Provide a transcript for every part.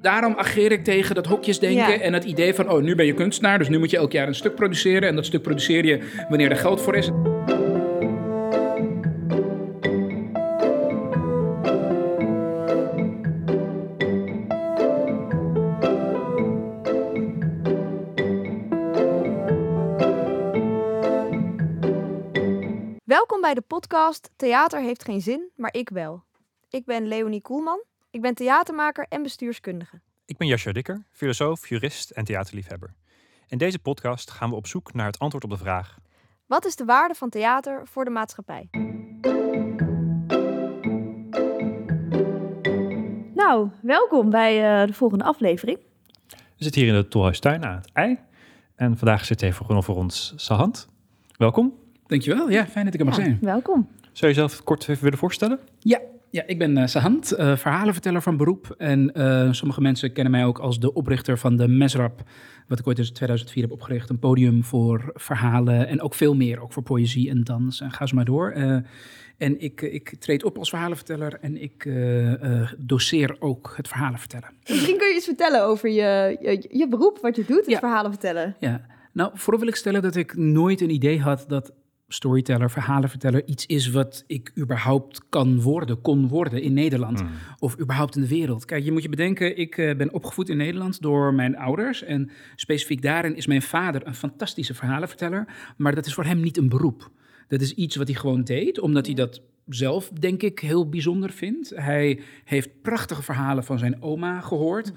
Daarom ageer ik tegen dat hokjesdenken Ja. en het idee van, oh, nu ben je kunstenaar, dus nu moet je elk jaar een stuk produceren. En dat stuk produceer je wanneer er geld voor is. Welkom bij de podcast Theater heeft geen zin, maar ik wel. Ik ben Leonie Koelman. Ik ben theatermaker en bestuurskundige. Ik ben Jascha Dikker, filosoof, jurist en theaterliefhebber. In deze podcast gaan we op zoek naar het antwoord op de vraag: Wat is de waarde van theater voor de maatschappij? Nou, welkom bij eh, de volgende aflevering. We zitten hier in de Tolhuistuin aan het ei. En vandaag zit tegenover ons Sahant. Welkom. Dankjewel, ja, fijn dat ik er mag Ja, zijn. welkom. Zou je jezelf kort even willen voorstellen? Ja, ja ik ben eh, Sahant, eh, verhalenverteller van beroep. En eh, sommige mensen kennen mij ook als de oprichter van de Mesrap, wat ik ooit in 2004 heb opgericht. Een podium voor verhalen en ook veel meer, ook voor poëzie en dans. En ga zo maar door. En ik, ik treed op als verhalenverteller en ik doseer ook het verhalen vertellen. Misschien kun je iets vertellen over je, je, je beroep, wat je doet, het Ja. verhalen vertellen. Ja, nou, vooral wil ik stellen dat ik nooit een idee had dat storyteller, verhalenverteller iets is wat ik überhaupt kan worden, kon worden in Nederland of überhaupt in de wereld. Kijk, je moet je bedenken, ik eh, ben opgevoed in Nederland door mijn ouders en specifiek daarin is mijn vader een fantastische verhalenverteller, maar dat is voor hem niet een beroep. Dat is iets wat hij gewoon deed, omdat hij dat zelf, denk ik, heel bijzonder vindt. Hij heeft prachtige verhalen van zijn oma gehoord.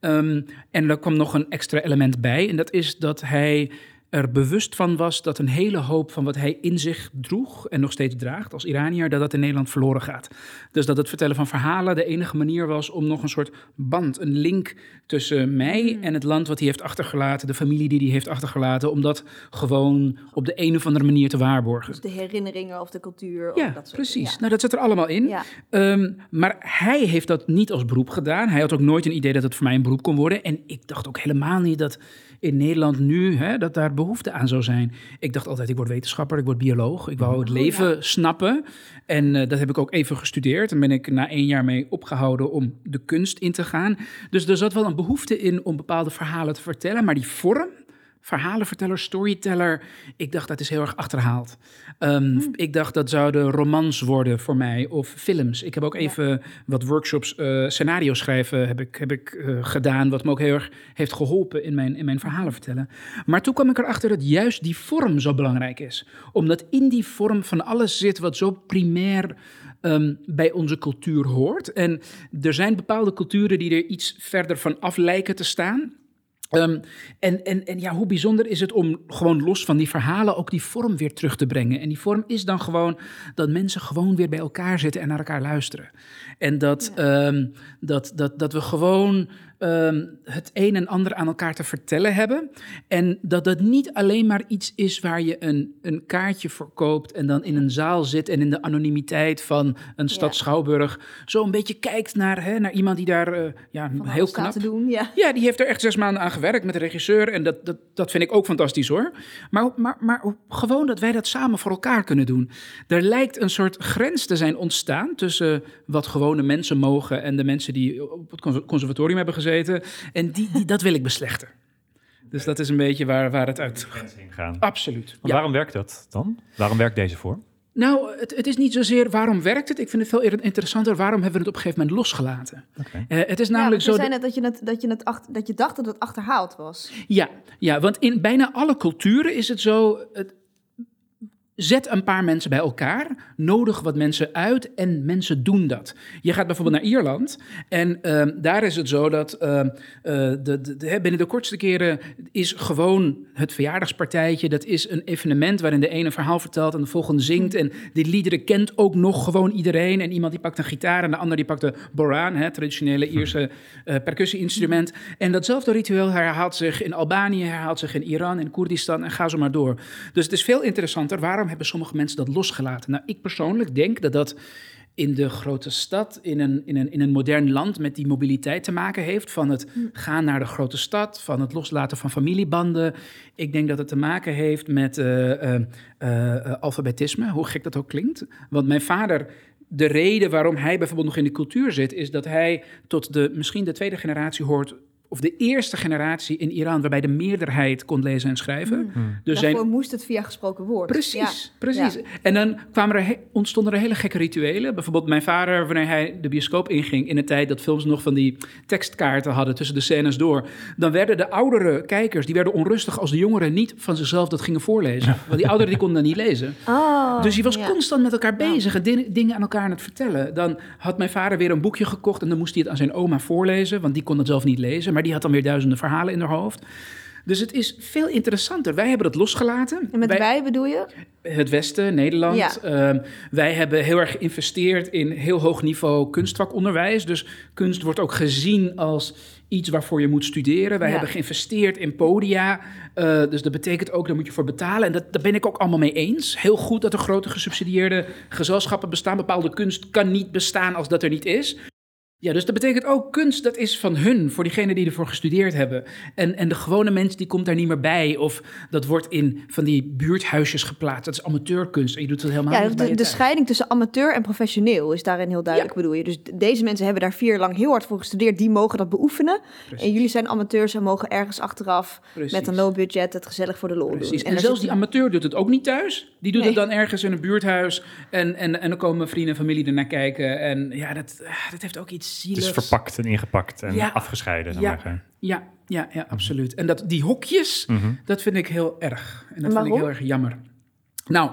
Ehm, en er kwam nog een extra element bij. En dat is dat hij er bewust van was dat een hele hoop van wat hij in zich droeg en nog steeds draagt als Iranier, dat dat in Nederland verloren gaat. Dus dat het vertellen van verhalen de enige manier was om nog een soort band, een link tussen mij en het land wat hij heeft achtergelaten, de familie die hij heeft achtergelaten, om dat gewoon op de een of andere manier te waarborgen. Dus de herinneringen of de cultuur. Ja, of dat soort precies. Ja. Nou, dat zit er allemaal in. Ja. Ehm, maar hij heeft dat niet als beroep gedaan. Hij had ook nooit een idee dat het voor mij een beroep kon worden. En ik dacht ook helemaal niet dat in Nederland nu, hè, dat daar behoefte aan zou zijn. Ik dacht altijd, ik word wetenschapper, ik word bioloog. Ik wou het leven snappen. En eh, dat heb ik ook even gestudeerd. En ben ik na één jaar mee opgehouden om de kunst in te gaan. Dus er zat wel een behoefte in om bepaalde verhalen te vertellen. Maar die vorm, verhalenverteller, storyteller, ik dacht dat is heel erg achterhaald. Ehm, Ik dacht dat zouden romans worden voor mij of films. Ik heb ook even wat workshops, eh, scenario schrijven heb ik, heb ik eh, gedaan, wat me ook heel erg heeft geholpen in mijn, in mijn verhalen vertellen. Maar toen kwam ik erachter dat juist die vorm zo belangrijk is. Omdat in die vorm van alles zit wat zo primair ehm, bij onze cultuur hoort. En er zijn bepaalde culturen die er iets verder van af lijken te staan. Ehm, en, en, en ja, hoe bijzonder is het om gewoon los van die verhalen ook die vorm weer terug te brengen. En die vorm is dan gewoon dat mensen gewoon weer bij elkaar zitten en naar elkaar luisteren. En dat, ehm, dat, dat, dat we gewoon ehm, het een en ander aan elkaar te vertellen hebben. En dat dat niet alleen maar iets is waar je een, een kaartje voor koopt en dan in een zaal zit en in de anonimiteit van een stad. Schouwburg zo een beetje kijkt naar, hè, naar iemand die daar eh, ja, Van heel knap te doen. Ja. ja, die heeft er echt zes maanden aan gewerkt met de regisseur. En dat, dat, dat vind ik ook fantastisch hoor. Maar, maar, maar gewoon dat wij dat samen voor elkaar kunnen doen. Er lijkt een soort grens te zijn ontstaan tussen wat gewone mensen mogen en de mensen die op het cons- conservatorium hebben gezeten. En die, die, dat wil ik beslechten. Dus dat is een beetje waar, waar het uit. Gaan. Absoluut. Maar Ja. waarom werkt dat dan? Waarom werkt deze vorm? Nou, het, het is niet zozeer waarom werkt het. Ik vind het veel eerder interessanter waarom hebben we het op een gegeven moment losgelaten. Oké. Eh, het is Ja, namelijk je zo. zei net dat je, het, dat, je het achter, dat je dacht dat het achterhaald was. Ja, ja, want in bijna alle culturen is het zo. Het, zet een paar mensen bij elkaar, nodig wat mensen uit en mensen doen dat. Je gaat bijvoorbeeld naar Ierland en ehm, daar is het zo dat ehm, eh, de, de, binnen de kortste keren is gewoon het verjaardagspartijtje. Dat is een evenement waarin de ene een verhaal vertelt en de volgende zingt. En die liederen kent ook nog gewoon iedereen. En iemand die pakt een gitaar en de ander die pakt de boran, hè, traditionele Ierse eh percussie-instrument. En datzelfde ritueel herhaalt zich in Albanië, herhaalt zich in Iran, in Koerdistan en ga zo maar door. Dus het is veel interessanter. Waarom hebben sommige mensen dat losgelaten? Nou, ik persoonlijk denk dat dat in de grote stad, in een, in, een, in een modern land met die mobiliteit te maken heeft. Van het gaan naar de grote stad, van het loslaten van familiebanden. Ik denk dat het te maken heeft met eh, eh, eh, alfabetisme, hoe gek dat ook klinkt. Want mijn vader de reden waarom hij bijvoorbeeld nog in de cultuur zit, is dat hij tot de misschien de tweede generatie hoort, of de eerste generatie in Iran, waarbij de meerderheid kon lezen en schrijven. Dus Daarvoor moest het via gesproken woord. Precies, Ja. precies. Ja. En dan kwamen er he- ontstonden er hele gekke rituelen. Bijvoorbeeld mijn vader, wanneer hij de bioscoop inging... in de tijd dat films nog van die tekstkaarten hadden tussen de scènes door... dan werden de oudere kijkers, die werden onrustig... als de jongeren niet van zichzelf dat gingen voorlezen. Want die ouderen die konden dat niet lezen. Oh, Dus je was ja. constant met elkaar bezig en din- dingen aan elkaar aan het vertellen. Dan had mijn vader weer een boekje gekocht en dan moest hij het aan zijn oma voorlezen, want die kon het zelf niet lezen, maar die had dan weer duizenden verhalen in haar hoofd. Dus het is veel interessanter. Wij hebben dat losgelaten. En met Wij- wij bedoel je? het Westen, Nederland. Ja. Ehm, wij hebben heel erg geïnvesteerd in heel hoog niveau kunstvakonderwijs. Dus kunst wordt ook gezien als iets waarvoor je moet studeren. Wij Ja. hebben geïnvesteerd in podia. Eh, dus dat betekent ook, daar moet je voor betalen. En dat, daar ben ik ook allemaal mee eens. Heel goed dat er grote gesubsidieerde gezelschappen bestaan. Bepaalde kunst kan niet bestaan als dat er niet is. Ja, dus dat betekent ook kunst, dat is van hun, voor diegenen die ervoor gestudeerd hebben. En, en de gewone mens, die komt daar niet meer bij. Of dat wordt in van die buurthuisjes geplaatst. Dat is amateurkunst en je doet dat helemaal Ja, niet de, scheiding tussen amateur en professioneel is daarin heel duidelijk, bedoel je. Dus deze mensen hebben daar vier jaar lang heel hard voor gestudeerd. Die mogen dat beoefenen. Precies. En jullie zijn amateurs en mogen ergens achteraf Precies. met een low budget het gezellig voor de lol Precies. doen. En, daar zelfs die amateur doet het ook niet thuis. Die doet Nee. het dan ergens in een buurthuis. En, en, en dan komen vrienden en familie ernaar kijken. En ja, dat, ah, dat heeft ook iets Het zieligs. is verpakt en ingepakt en Ja. afgescheiden. Ja. Ja, ja, ja, absoluut. En dat, die hokjes, Mhm. dat vind ik heel erg. En dat En vind ik heel erg jammer. Nou,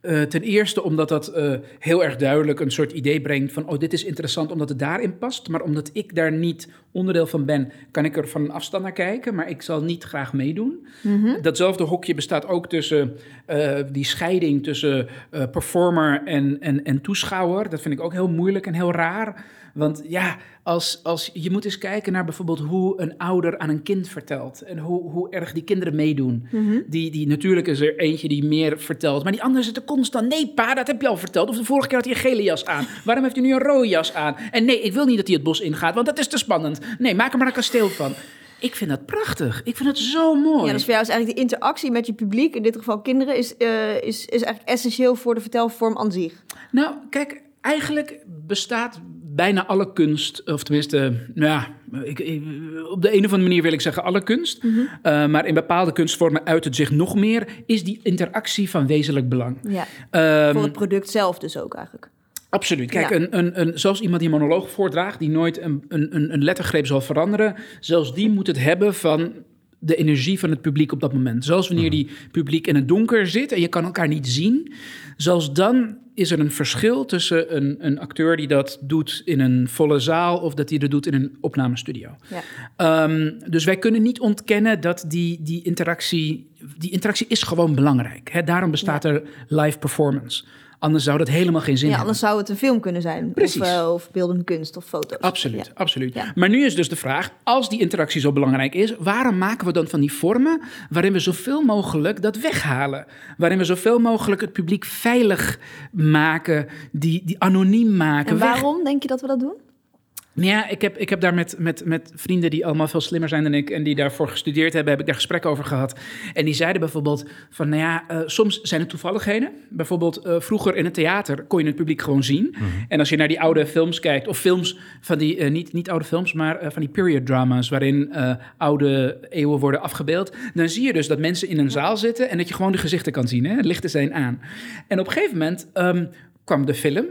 eh, ten eerste omdat dat eh, heel erg duidelijk een soort idee brengt van... oh, dit is interessant omdat het daarin past. Maar omdat ik daar niet onderdeel van ben, kan ik er van een afstand naar kijken. Maar ik zal niet graag meedoen. Mhm. Datzelfde hokje bestaat ook tussen eh, die scheiding tussen eh, performer en, en, en toeschouwer. Dat vind ik ook heel moeilijk en heel raar. Want ja, als, als, je moet eens kijken naar bijvoorbeeld hoe een ouder aan een kind vertelt. En hoe, hoe erg die kinderen meedoen. Mhm. Die, die, natuurlijk is er eentje die meer vertelt. Maar die andere zit er constant. Nee, pa, dat heb je al verteld. Of de vorige keer had hij een gele jas aan. Waarom heeft hij nu een rode jas aan? En nee, ik wil niet dat hij het bos ingaat, want dat is te spannend. Nee, maak er maar een kasteel van. Ik vind dat prachtig. Ik vind dat zo mooi. Ja, dus voor jou is eigenlijk de interactie met je publiek, in dit geval kinderen, is, eh, is, is eigenlijk essentieel voor de vertelvorm aan zich. Nou, kijk, eigenlijk bestaat bijna alle kunst, of tenminste, nou ja, ik, ik- op de een of andere manier wil ik zeggen alle kunst, eh, maar in bepaalde kunstvormen uit het zich nog meer, is die interactie van wezenlijk belang. Ja, Ehm, voor het product zelf dus ook eigenlijk. Absoluut. Kijk, Ja. een, een, een, zelfs iemand die een monoloog voordraagt, die nooit een, een- een lettergreep zal veranderen, zelfs die moet het hebben van de energie van het publiek op dat moment. Zelfs wanneer die publiek in het donker zit en je kan elkaar niet zien, zelfs dan is er een verschil tussen een, een acteur die dat doet in een volle zaal of dat hij dat doet in een opnamestudio. Ja. Ehm, dus wij kunnen niet ontkennen dat die, die interactie, die interactie is gewoon belangrijk. Hè? Daarom bestaat er live performance. Anders zou dat helemaal geen zin Ja, hebben. anders zou het een film kunnen zijn. Precies. Of, eh, of beeldende kunst of foto's. Absoluut, Ja. absoluut. Ja. Maar nu is dus de vraag, als die interactie zo belangrijk is, waarom maken we dan van die vormen waarin we zoveel mogelijk dat weghalen? Waarin we zoveel mogelijk het publiek veilig maken, die, die anoniem maken. En weg- waarom denk je dat we dat doen? Nou Ja, ik heb, ik heb daar met, met, met vrienden die allemaal veel slimmer zijn dan ik en die daarvoor gestudeerd hebben, heb ik daar gesprekken over gehad. En die zeiden bijvoorbeeld van, nou ja, eh, soms zijn het toevalligheden. Bijvoorbeeld eh, vroeger in het theater kon je het publiek gewoon zien. En als je naar die oude films kijkt, of films van die, eh, niet, niet oude films, maar van die period dramas, waarin eh, oude eeuwen worden afgebeeld, dan zie je dus dat mensen in een zaal zitten en dat je gewoon de gezichten kan zien. Hè? Het lichten zijn aan. En op een gegeven moment ehm, kwam de film.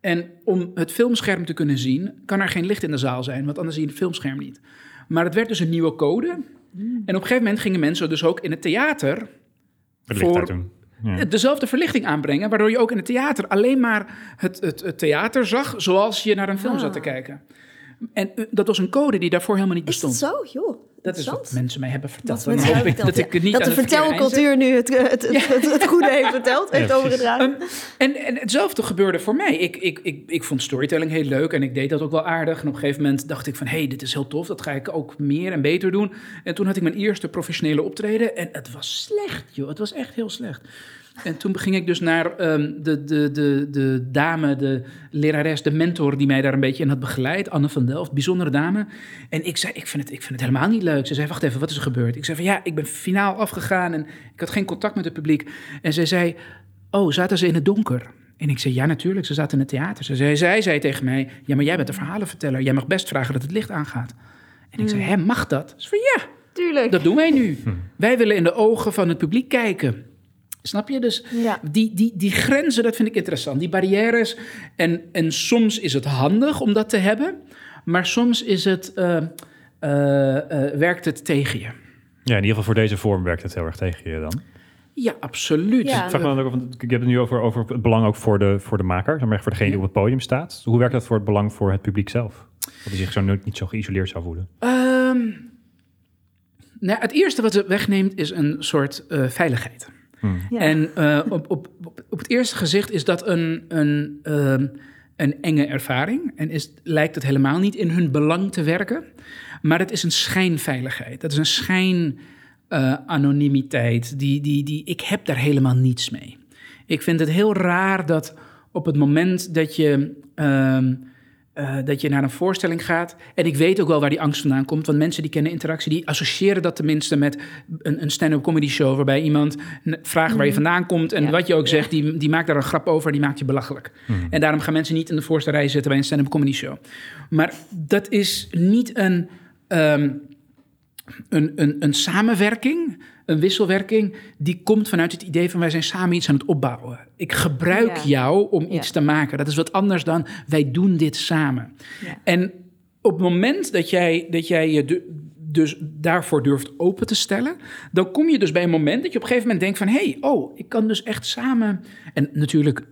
En om het filmscherm te kunnen zien, kan er geen licht in de zaal zijn, want anders zie je het filmscherm niet. Maar het werd dus een nieuwe code. En op een gegeven moment gingen mensen dus ook in het theater Het licht Voor-. Ja. dezelfde verlichting aanbrengen, waardoor je ook in het theater alleen maar het, het, het theater zag zoals je naar een film zat te Ah. kijken. En eh, dat was een code die daarvoor helemaal niet Is bestond. dat zo? Joh, Dat is wat mensen mij hebben verteld. Wat mensen ik hebben dat ik het niet dat aan de vertelcultuur nu het, het, het, het, het goede heeft verteld, heeft overgedragen. Ehm, en, en hetzelfde gebeurde voor mij. Ik, ik, ik, ik vond storytelling heel leuk en ik deed dat ook wel aardig. En op een gegeven moment dacht ik van, hé, hey, dit is heel tof. Dat ga ik ook meer en beter doen. En toen had ik mijn eerste professionele optreden en het was slecht, joh. Het was echt heel slecht. En toen ging ik dus naar ehm, de, de, de, de dame, de lerares, de mentor die mij daar een beetje in had begeleid. Anne van Delft, bijzondere dame. En ik zei, ik vind, het, ik vind het helemaal niet leuk. Ze zei, wacht even, wat is er gebeurd? Ik zei van, ja, ik ben finaal afgegaan en ik had geen contact met het publiek. En zij zei, oh, zaten ze in het donker? En ik zei, ja, natuurlijk, ze zaten in het theater. Ze zei, zij zei tegen mij, ja, maar jij bent de verhalenverteller. Jij mag best vragen dat het licht aangaat. En ik zei, hè, mag dat? Ze zei, ja, Tuurlijk. dat doen wij nu. Wij willen in de ogen van het publiek kijken. Snap je? Dus Ja. die, die, die grenzen, dat vind ik interessant. Die barrières. En, en soms is het handig om dat te hebben. Maar soms is het, eh, eh, eh, werkt het tegen je. Ja, in ieder geval voor deze vorm werkt het heel erg tegen je dan. Ja, absoluut. Ja. Ik vraag me dan ook, want ik heb het nu over, over het belang ook voor de, voor de maker, zeg maar voor degene die op het podium staat. Hoe werkt dat voor het belang voor het publiek zelf? Dat hij zich zo nooit niet zo geïsoleerd zou voelen. Ehm, nou, het eerste wat het wegneemt is een soort eh, veiligheid. Ja. En eh, op, op, op, op het eerste gezicht is dat een, een, ehm, een enge ervaring. En is, lijkt het helemaal niet in hun belang te werken. Maar het is een schijnveiligheid. Dat is een schijn eh, anonimiteit. Die, die, die, ik heb daar helemaal niets mee. Ik vind het heel raar dat op het moment dat je, ehm, eh, dat je naar een voorstelling gaat. En ik weet ook wel waar die angst vandaan komt. Want mensen die kennen interactie, die associëren dat tenminste met een, een stand-up comedy show. Waarbij iemand vraagt waar je vandaan komt. En Ja, wat je ook ja. zegt, die, die maakt daar een grap over. Die maakt je belachelijk. En daarom gaan mensen niet in de voorste rij zitten bij een stand-up comedy show. Maar dat is niet een. ehm, een, een, een samenwerking, een wisselwerking, die komt vanuit het idee van wij zijn samen iets aan het opbouwen. Ik gebruik Ja. jou om Ja. iets te maken. Dat is wat anders dan wij doen dit samen. Ja. En op het moment dat jij, dat jij je du- dus daarvoor durft open te stellen, dan kom je dus bij een moment dat je op een gegeven moment denkt van hé, hey, oh, ik kan dus echt samen. En natuurlijk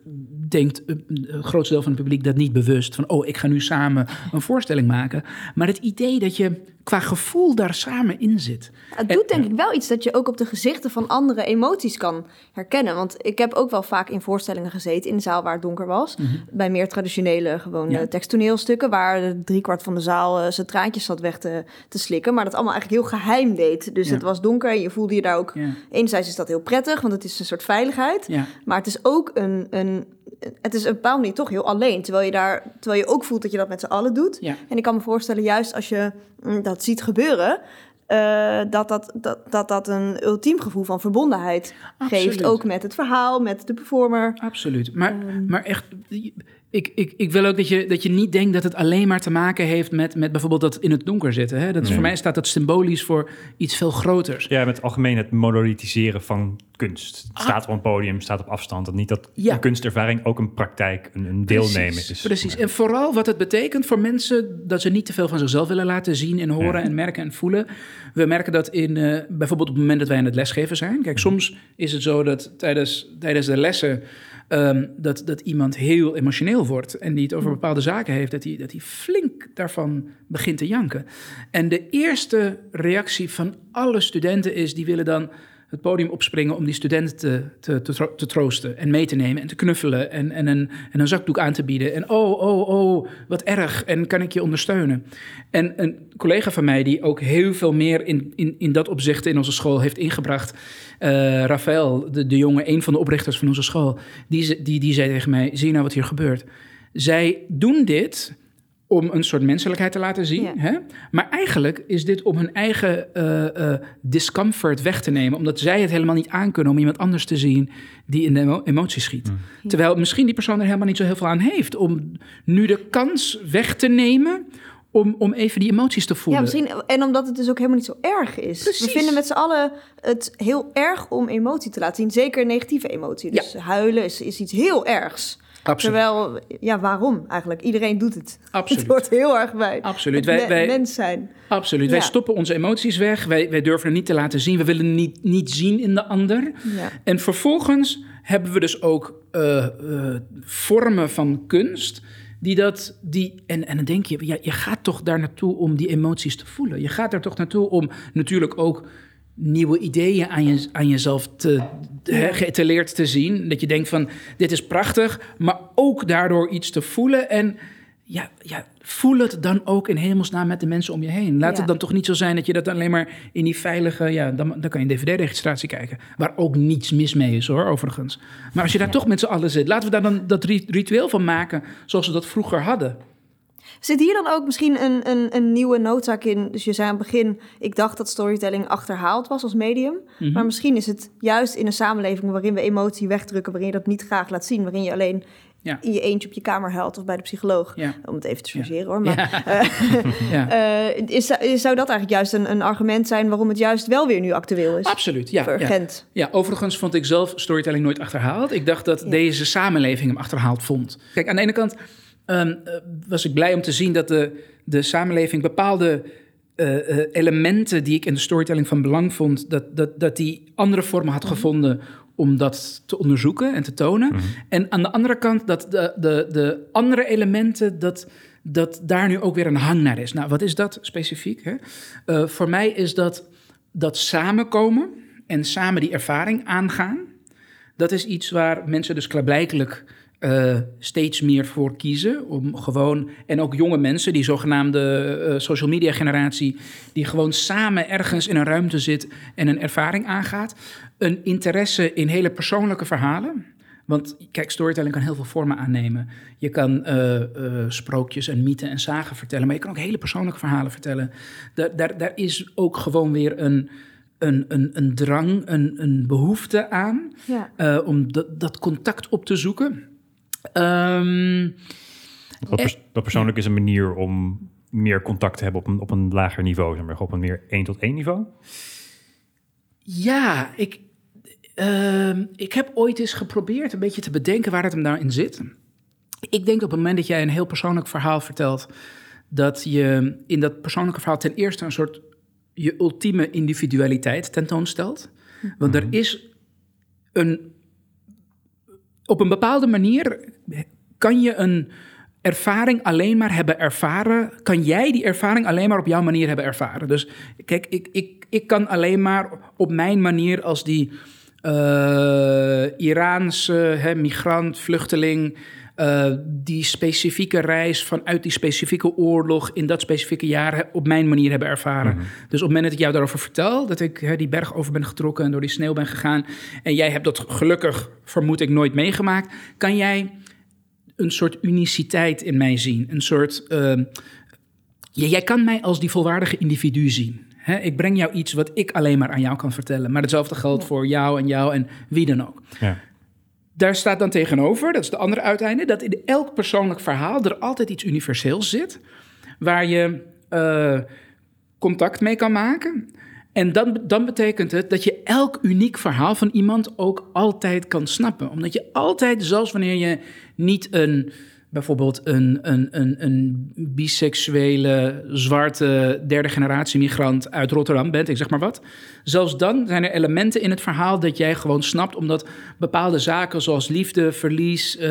denkt het grootste deel van het publiek dat niet bewust van oh, ik ga nu samen een voorstelling maken. Maar het idee dat je qua gevoel daar samen in zit. Het doet denk ik wel iets dat je ook op de gezichten van anderen emoties kan herkennen. Want ik heb ook wel vaak in voorstellingen gezeten in de zaal waar het donker was. Bij meer traditionele Ja. eh, teksttoneelstukken waar driekwart van de zaal eh, zijn traantjes zat weg te, te slikken. Maar dat allemaal eigenlijk heel geheim deed. Dus Ja. het was donker en je voelde je daar ook... Ja, Enerzijds is dat heel prettig, want het is een soort veiligheid. Maar het is ook een, een, het is op een bepaalde manier toch heel alleen. Terwijl je, daar, terwijl je ook voelt dat je dat met z'n allen doet. Ja. En ik kan me voorstellen, juist als je mm, dat ziet gebeuren... eh, dat, dat, dat, dat dat een ultiem gevoel van verbondenheid Absoluut. geeft. Ook met het verhaal, met de performer. Absoluut. Maar, Ehm. maar echt, ik, ik, ik wil ook dat je, dat je niet denkt dat het alleen maar te maken heeft met, met bijvoorbeeld dat in het donker zitten. Hè? Dat is, Nee. Voor mij staat dat symbolisch voor iets veel groters. Ja, met het algemeen het monolitiseren van kunst. Het staat op een podium, staat op afstand. Dat niet dat Ja. een kunstervaring ook een praktijk, een, een deelnemen is. Precies. En vooral wat het betekent voor mensen dat ze niet te veel van zichzelf willen laten zien en horen Ja. en merken en voelen. We merken dat in eh, bijvoorbeeld op het moment dat wij aan het lesgeven zijn. Kijk, soms is het zo dat tijdens, tijdens de lessen ehm, dat, dat iemand heel emotioneel wordt en die het over bepaalde zaken heeft, dat hij, dat hij flink daarvan begint te janken. En de eerste reactie van alle studenten is, die willen dan het podium opspringen om die studenten te, te, te, te troosten en mee te nemen en te knuffelen en, en, een, en een zakdoek aan te bieden. En oh, oh, oh, wat erg en kan ik je ondersteunen? En een collega van mij die ook heel veel meer in, in, in dat opzicht in onze school heeft ingebracht, eh Rafael, de, de jongen, een van de oprichters van onze school, die, die, die zei tegen mij, zie je nou wat hier gebeurt? Zij doen dit om een soort menselijkheid te laten zien. Ja. Hè? Maar eigenlijk is dit om hun eigen eh, eh, discomfort weg te nemen. Omdat zij het helemaal niet aankunnen om iemand anders te zien die in de emo- emotie schiet. Terwijl misschien die persoon er helemaal niet zo heel veel aan heeft. Om nu de kans weg te nemen om, om even die emoties te Ja, voelen. misschien, en omdat het dus ook helemaal niet zo erg is. Precies. We vinden met z'n allen het heel erg om emotie te laten zien. Zeker negatieve emotie. Dus huilen is, is iets heel ergs. Absoluut. Terwijl, ja, waarom eigenlijk? Iedereen doet het. Absoluut. Het hoort heel erg bij. Absoluut. Wij- wij- mens zijn. Absoluut. Wij stoppen onze emoties weg. Wij, wij durven het niet te laten zien. We willen het niet, niet zien in de ander. Ja. En vervolgens hebben we dus ook eh, eh, vormen van kunst. Die dat, die, en, en dan denk je, ja, je gaat toch daar naartoe om die emoties te voelen. Je gaat daar toch naartoe om natuurlijk ook nieuwe ideeën aan, je, aan jezelf te, geëtaleerd te zien. Dat je denkt van, dit is prachtig, maar ook daardoor iets te voelen. En ja, ja, voel het dan ook in hemelsnaam met de mensen om je heen. Laat Ja. het dan toch niet zo zijn dat je dat alleen maar in die veilige... Ja, dan, dan kan je een dvd-registratie kijken. Waar ook niets mis mee is hoor, overigens. Maar als je daar toch met z'n allen zit... laten we daar dan dat ri- ritueel van maken zoals we dat vroeger hadden. Zit hier dan ook misschien een, een, een nieuwe noodzaak in? Dus je zei aan het begin, ik dacht dat storytelling achterhaald was als medium. Mhm. Maar misschien is het juist in een samenleving waarin we emotie wegdrukken, waarin je dat niet graag laat zien, waarin je alleen Ja. in je eentje op je kamer huilt of bij de psycholoog. Ja. Om het even te Ja. chargeren hoor. Maar eh, Ja. eh, is, zou dat eigenlijk juist een, een argument zijn waarom het juist wel weer nu actueel is? Absoluut, ja. ja. Urgent. Ja, overigens vond ik zelf storytelling nooit achterhaald. Ik dacht dat deze samenleving hem achterhaald vond. Kijk, aan de ene kant ehm, eh, was ik blij om te zien dat de, de samenleving bepaalde eh, eh, elementen die ik in de storytelling van belang vond, dat, dat, dat die andere vormen had gevonden om dat te onderzoeken en te tonen. En aan de andere kant dat de, de, de andere elementen, dat, dat daar nu ook weer een hang naar is. Nou, wat is dat specifiek? Hè? Voor mij is dat dat samenkomen en samen die ervaring aangaan. Dat is iets waar mensen dus klaarblijkelijk eh, steeds meer voor kiezen. Om gewoon, en ook jonge mensen, die zogenaamde eh, social media generatie, die gewoon samen ergens in een ruimte zit en een ervaring aangaat. Een interesse in hele persoonlijke verhalen. Want kijk, storytelling kan heel veel vormen aannemen. Je kan eh, sprookjes en mythen en zagen vertellen, maar je kan ook hele persoonlijke verhalen vertellen. Daar, daar, daar is ook gewoon weer een, een, een, een drang, een, een behoefte aan Ja. om dat, dat contact op te zoeken. Ehm, Dat, pers- dat persoonlijk is een manier om meer contact te hebben op een, op een lager niveau, zeg maar, op een meer één tot één niveau. ja, ik, ehm, ik heb ooit eens geprobeerd een beetje te bedenken waar het hem nou in zit. Ik denk op het moment dat jij een heel persoonlijk verhaal vertelt, dat je in dat persoonlijke verhaal ten eerste een soort je ultieme individualiteit tentoonstelt. Want er is een. Op een bepaalde manier kan je een ervaring alleen maar hebben ervaren. Kan jij die ervaring alleen maar op jouw manier hebben ervaren? Dus kijk, ik, ik, ik kan alleen maar op mijn manier als die eh, Iraanse hè, migrant, vluchteling. Eh, die specifieke reis vanuit die specifieke oorlog in dat specifieke jaar op mijn manier hebben ervaren. Dus op het moment dat ik jou daarover vertel, dat ik hè, die berg over ben getrokken en door die sneeuw ben gegaan, en jij hebt dat gelukkig, vermoed ik, nooit meegemaakt, kan jij een soort uniciteit in mij zien. Een soort. ehm, ja, jij kan mij als die volwaardige individu zien. Ik breng jou iets wat ik alleen maar aan jou kan vertellen. Maar hetzelfde geldt voor jou en jou en wie dan ook. Ja. Daar staat dan tegenover, dat is de andere uiteinde, dat in elk persoonlijk verhaal er altijd iets universeels zit. Waar je eh, contact mee kan maken. En dan, dan betekent het dat je elk uniek verhaal van iemand ook altijd kan snappen. Omdat je altijd, zelfs wanneer je niet een, bijvoorbeeld een, een, een, een biseksuele, zwarte, derde generatie migrant uit Rotterdam bent, ik zeg maar wat. Zelfs dan zijn er elementen in het verhaal dat jij gewoon snapt, omdat bepaalde zaken zoals liefde, verlies, eh,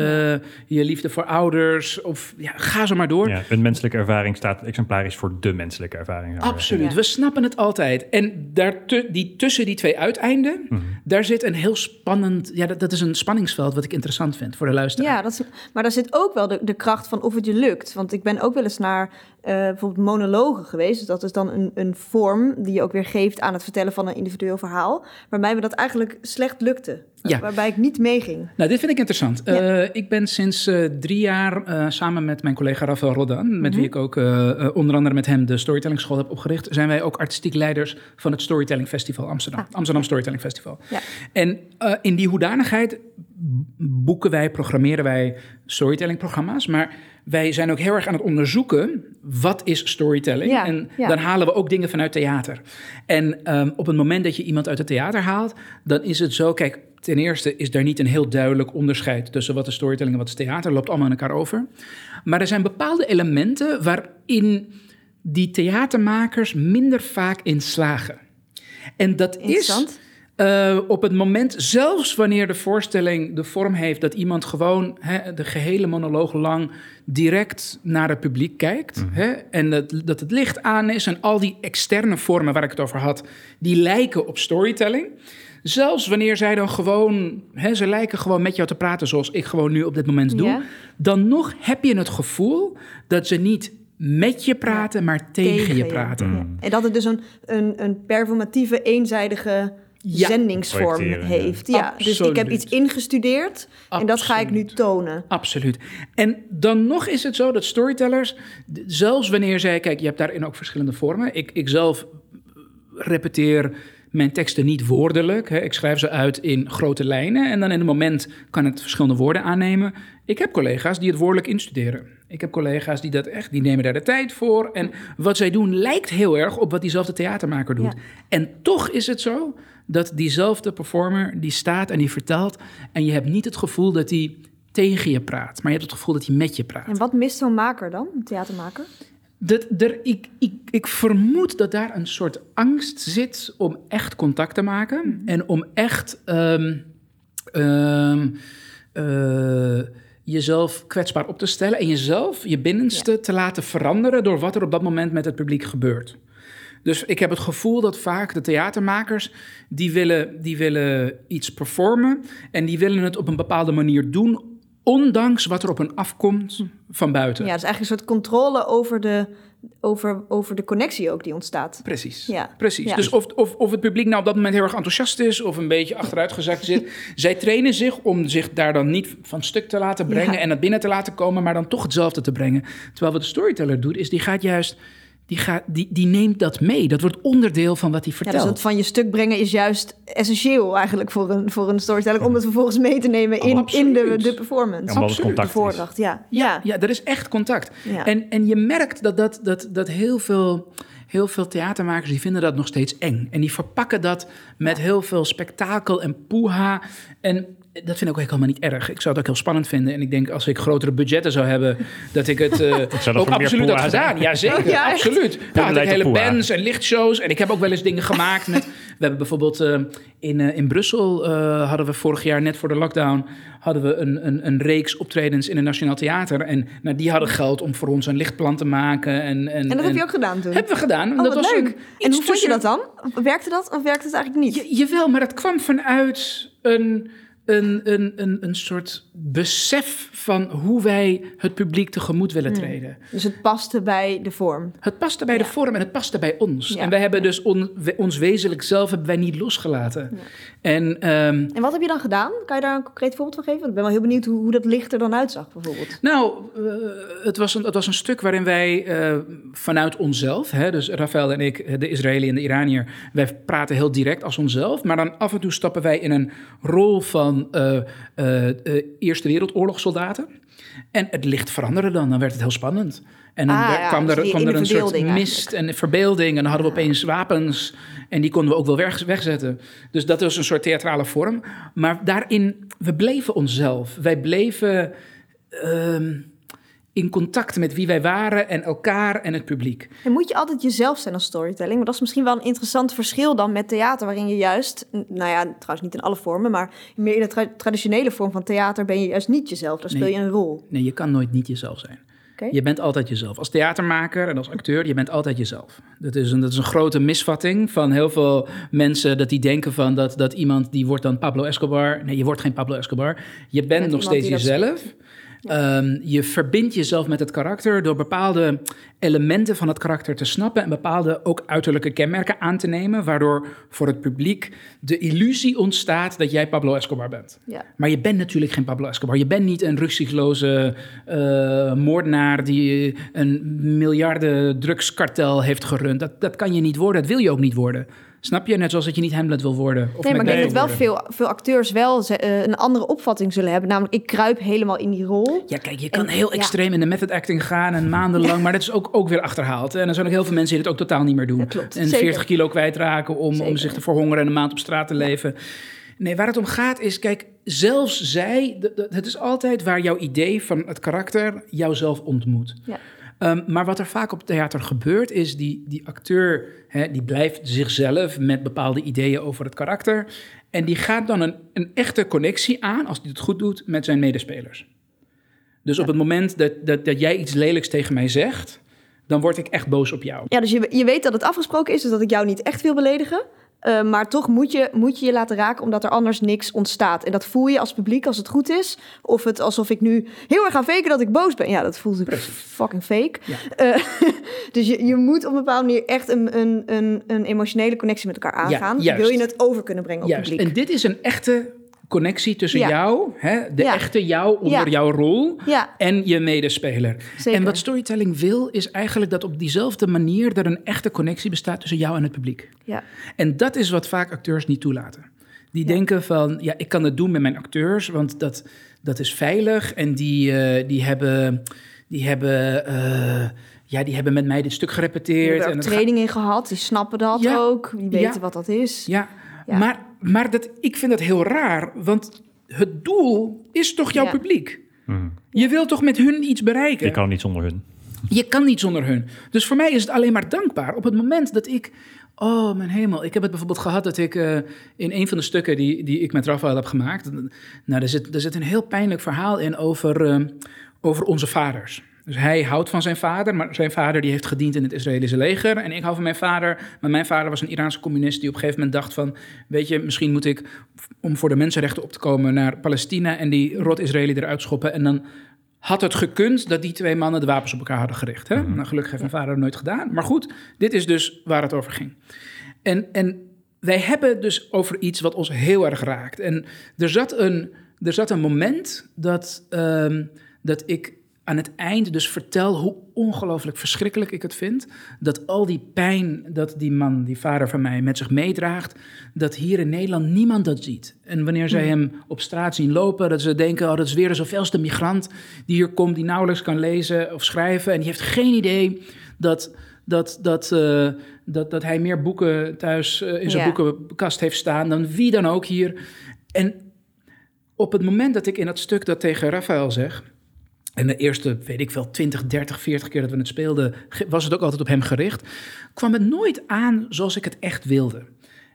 je liefde voor ouders, of ja, ga zo maar door. Ja, een menselijke ervaring staat exemplarisch voor de menselijke ervaring. Absoluut, Ja. we snappen het altijd. En daar die, tussen die twee uiteinden, daar zit een heel spannend... Ja, dat, dat is een spanningsveld wat ik interessant vind voor de luisteraar. Ja, dat is, maar daar zit ook wel de, de kracht van of het je lukt. Want ik ben ook wel eens naar bijvoorbeeld monologen geweest. Dus dat is dan een, een vorm die je ook weer geeft aan het vertellen van een individueel verhaal. Waarbij me dat eigenlijk slecht lukte. Ja. Waarbij ik niet meeging. Nou, dit vind ik interessant. Ja. Eh, ik ben sinds eh, drie jaar eh, samen met mijn collega Rafael Rodan, met Mhm. wie ik ook eh, eh, onder andere met hem de Storytelling School heb opgericht, zijn wij ook artistiek leiders van het Storytelling Festival Amsterdam. Amsterdam Storytelling Festival. Ja. En eh, in die hoedanigheid boeken wij, programmeren wij storytelling programma's, maar wij zijn ook heel erg aan het onderzoeken wat is storytelling. Ja, en ja. dan halen we ook dingen vanuit theater. En ehm, op het moment dat je iemand uit het theater haalt, dan is het zo, kijk, ten eerste is daar niet een heel duidelijk onderscheid tussen wat is storytelling en wat is theater, loopt allemaal in elkaar over. Maar er zijn bepaalde elementen waarin die theatermakers minder vaak in slagen. En dat is Eh, op het moment, zelfs wanneer de voorstelling de vorm heeft dat iemand gewoon hè, de gehele monoloog lang direct naar het publiek kijkt. Hè, en dat, dat het licht aan is en al die externe vormen waar ik het over had, die lijken op storytelling. Zelfs wanneer zij dan gewoon, hè, ze lijken gewoon met jou te praten zoals ik gewoon nu op dit moment doe. Dan nog heb je het gevoel dat ze niet met je praten, maar tegen, je praten. Ja. En dat het dus een, een, een performatieve, eenzijdige Ja. zendingsvorm heeft. Ja. Dus ik heb iets ingestudeerd en dat ga ik nu tonen. Absoluut. En dan nog is het zo dat storytellers, zelfs wanneer zij, kijk, je hebt daarin ook verschillende vormen. Ik, ik zelf repeteer mijn teksten niet woordelijk. Hè. Ik schrijf ze uit in grote lijnen en dan in het moment kan het verschillende woorden aannemen. Ik heb collega's die het woordelijk instuderen. Ik heb collega's die dat echt, die nemen daar de tijd voor. En wat zij doen lijkt heel erg op wat diezelfde theatermaker doet. Ja. En toch is het zo dat diezelfde performer die staat en die vertelt. En je hebt niet het gevoel dat hij tegen je praat, maar je hebt het gevoel dat hij met je praat. En wat mist zo'n maker dan, een theatermaker? Dat, er, ik, ik, ik vermoed dat daar een soort angst zit om echt contact te maken. En om echt ehm, ehm, eh, jezelf kwetsbaar op te stellen. En jezelf, je binnenste, te laten veranderen door wat er op dat moment met het publiek gebeurt. Dus ik heb het gevoel dat vaak de theatermakers, die willen, die willen iets performen. En die willen het op een bepaalde manier doen, ondanks wat er op hen afkomt van buiten. Ja, dus eigenlijk een soort controle over de, over, over de connectie ook die ontstaat. Precies. Ja. Precies. Ja. Dus of, of, of het publiek nou op dat moment heel erg enthousiast is of een beetje achteruitgezakt zit. zij trainen zich om zich daar dan niet van stuk te laten brengen Ja. en naar binnen te laten komen, maar dan toch hetzelfde te brengen. Terwijl wat de storyteller doet, is die gaat juist, die, gaat, die, die neemt dat mee. Dat wordt onderdeel van wat hij Ja, vertelt. dus het van je stuk brengen is juist essentieel eigenlijk voor een, voor een storyteller. Om het vervolgens mee te nemen in, in de, de performance. Ja, omdat het Absoluut. contact voordracht, ja. Ja. Ja, er is echt contact. Ja. En, en je merkt dat, dat, dat, dat heel, veel, heel veel theatermakers die vinden dat nog steeds eng. En die verpakken dat met heel veel spektakel en poeha. En dat vind ik ook helemaal niet erg. Ik zou het ook heel spannend vinden. En ik denk als ik grotere budgetten zou hebben, dat ik het eh, zou dat ook absoluut had gedaan. Ja, zeker. Ja, absoluut. Nou, had ik leidt hele bands en lichtshows. En ik heb ook wel eens dingen gemaakt met... We hebben bijvoorbeeld eh, in, eh, in Brussel eh, hadden we vorig jaar, net voor de lockdown... hadden we een, een, een reeks optredens in een Nationaal Theater. En nou, die hadden geld om voor ons een lichtplan te maken. En, en, En dat heb je ook gedaan toen? Hebben we gedaan. Oh, dat was leuk. En hoe vond je dat dan? Werkte dat of werkte het eigenlijk niet? Ja, jawel, maar dat kwam vanuit een, een, een, een, een soort besef van hoe wij het publiek tegemoet willen Hmm. treden. Dus het paste bij de vorm. Het paste bij de vorm en het paste bij ons. Ja. En wij hebben dus on- we- ons wezenlijk zelf hebben wij niet losgelaten. En ehm, En wat heb je dan gedaan? Kan je daar een concreet voorbeeld van geven? Want Ik ben wel heel benieuwd hoe, hoe dat licht er dan uitzag, bijvoorbeeld. Nou, eh, het, was een, het was een stuk waarin wij eh, vanuit onszelf, hè, dus Rafael en ik, de Israëli en de Iranier, wij praten heel direct als onszelf, maar dan af en toe stappen wij in een rol van eh, eh, eh, Eerste Wereldoorlog soldaten. En het licht veranderde dan, dan werd het heel spannend. En dan Ah, werd- ja, kwam dus er, kwam er een soort mist en verbeelding. En dan hadden we opeens wapens. En die konden we ook wel weg, wegzetten. Dus dat was een soort theatrale vorm. Maar daarin, we bleven onszelf. Wij bleven ehm, in contact met wie wij waren en elkaar en het publiek. En moet je altijd jezelf zijn als storytelling? Maar dat is misschien wel een interessant verschil dan met theater, waarin je juist, nou ja, trouwens niet in alle vormen, maar meer in de tra- traditionele vorm van theater ben je juist niet jezelf. Daar speel je een rol. Nee, je kan nooit niet jezelf zijn. Je bent altijd jezelf. Als theatermaker en als acteur, je bent altijd jezelf. Dat is een, dat is een grote misvatting van heel veel mensen... dat die denken van dat, dat iemand die wordt dan Pablo Escobar. Nee, je wordt geen Pablo Escobar. Je bent nog steeds dat Ehm, je verbindt jezelf met het karakter door bepaalde elementen van het karakter te snappen en bepaalde ook uiterlijke kenmerken aan te nemen, waardoor voor het publiek de illusie ontstaat dat jij Pablo Escobar bent. Ja. Maar je bent natuurlijk geen Pablo Escobar. Je bent niet een rukzichtloze eh, moordenaar die een miljarden drugskartel heeft gerund. Dat, dat kan je niet worden. Dat wil je ook niet worden. Snap je? Net zoals dat je niet Hamlet wil worden. Of Nee, maar ik denk dat wel veel, veel acteurs wel eh, een andere opvatting zullen hebben. Namelijk, ik kruip helemaal in die rol. Ja, kijk, je kan En- heel ja. extreem in de method acting gaan en maandenlang, maar dat is ook, ook weer achterhaald. En er zijn ook heel veel mensen die het ook totaal niet meer doen. Klopt. En Zeker. 40 kilo kwijtraken om, om zich te verhongeren en een maand op straat te leven. Nee, waar het om gaat is, kijk, zelfs zij, het is altijd waar jouw idee van het karakter jouzelf ontmoet. Ja. Ehm, maar wat er vaak op theater gebeurt, is die, die acteur, hè, die blijft zichzelf met bepaalde ideeën over het karakter. En die gaat dan een, een echte connectie aan, als hij het goed doet, met zijn medespelers. Dus op het moment dat, dat, dat jij iets lelijks tegen mij zegt, dan word ik echt boos op jou. Ja, dus je, je weet dat het afgesproken is, dus dat ik jou niet echt wil beledigen. Eh, maar toch moet je, moet je je laten raken, omdat er anders niks ontstaat. En dat voel je als publiek als het goed is. Of het alsof ik nu heel erg ga faken dat ik boos ben. Ja, dat voelt natuurlijk fucking fake. Ja. Eh, dus je, je moet op een bepaalde manier echt een, een, een, een emotionele connectie met elkaar aangaan. wil je het over kunnen brengen op Juist. publiek. En dit is een echte connectie tussen Ja. jou, hè, de Ja. echte jou onder Ja. jouw rol, en je medespeler. zeker. En wat storytelling wil, is eigenlijk dat op diezelfde manier er een echte connectie bestaat tussen jou en het publiek. Ja. En dat is wat vaak acteurs niet toelaten. Die denken van, ja, ik kan het doen met mijn acteurs, want dat, dat is veilig. En die, eh, die hebben, die hebben, eh, ja, die hebben met mij dit stuk Die gerepeteerd. hebben er en training in gehad, die snappen dat Ja. ook. Die weten Ja. wat dat is. Ja, Ja. maar, maar dat, ik vind dat heel raar, want het doel is toch jouw Ja. publiek? Mhm. Je wilt toch met hun iets bereiken? Je kan niet zonder hun. Je kan niet zonder hun. Dus voor mij is het alleen maar dankbaar. Op het moment dat ik. Oh, mijn hemel. Ik heb het bijvoorbeeld gehad dat ik eh, in een van de stukken die, die ik met Rafael heb gemaakt. Nou, er zit, er zit een heel pijnlijk verhaal in over, eh, over onze vaders. Dus hij houdt van zijn vader, maar zijn vader die heeft gediend in het Israëlische leger. En ik hou van mijn vader, maar mijn vader was een Iraanse communist die op een gegeven moment dacht van... weet je, misschien moet ik, om voor de mensenrechten op te komen, naar Palestina... en die rot Israëli eruit schoppen. En dan had het gekund dat die twee mannen de wapens op elkaar hadden gericht. Hè? Nou, gelukkig heeft mijn vader dat nooit gedaan. Maar goed, dit is dus waar het over ging. En, en wij hebben dus over iets wat ons heel erg raakt. En er zat een, er zat een moment dat, ehm, dat ik aan het eind dus vertel hoe ongelooflijk verschrikkelijk ik het vind. Dat al die pijn dat die man, die vader van mij, met zich meedraagt, dat hier in Nederland niemand dat ziet. En wanneer zij hem op straat zien lopen, dat ze denken, oh dat is weer een zoveelste migrant die hier komt, die nauwelijks kan lezen of schrijven. En die heeft geen idee dat, dat, dat, eh, dat, dat hij meer boeken thuis eh, in zijn Ja. boekenkast heeft staan dan wie dan ook hier. En op het moment dat ik in dat stuk dat tegen Rafael zeg. En de eerste, weet ik wel, 20, 30, 40 keer dat we het speelden, was het ook altijd op hem gericht. kwam het nooit aan zoals ik het echt wilde.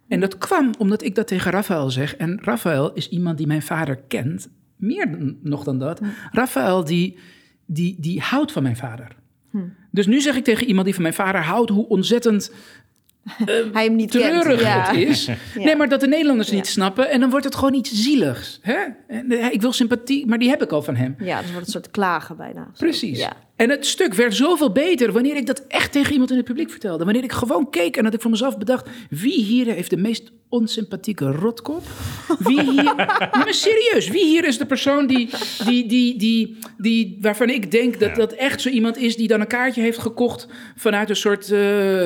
En dat kwam omdat ik dat tegen Rafael zeg. En Rafael is iemand die mijn vader kent. Meer dan- nog dan dat. Rafael, die, die, die houdt van mijn vader. Dus nu zeg ik tegen iemand die van mijn vader houdt, hoe ontzettend Hij hem niet kent. treurig Ja. het is. Ja. Nee, maar dat de Nederlanders Ja. niet snappen. En dan wordt het gewoon iets zieligs. Hè? En, eh, Ik wil sympathie, maar die heb ik al van hem. Ja, dus wordt een soort klagen bijna. Precies. Ja. En het stuk werd zoveel beter wanneer ik dat echt tegen iemand in het publiek vertelde. Wanneer ik gewoon keek en dat ik voor mezelf bedacht... wie hier heeft de meest onsympathieke rotkop? Wie hier... Maar serieus, wie hier is de persoon die, die, die, die, die, waarvan ik denk dat dat echt zo iemand is... die dan een kaartje heeft gekocht vanuit een soort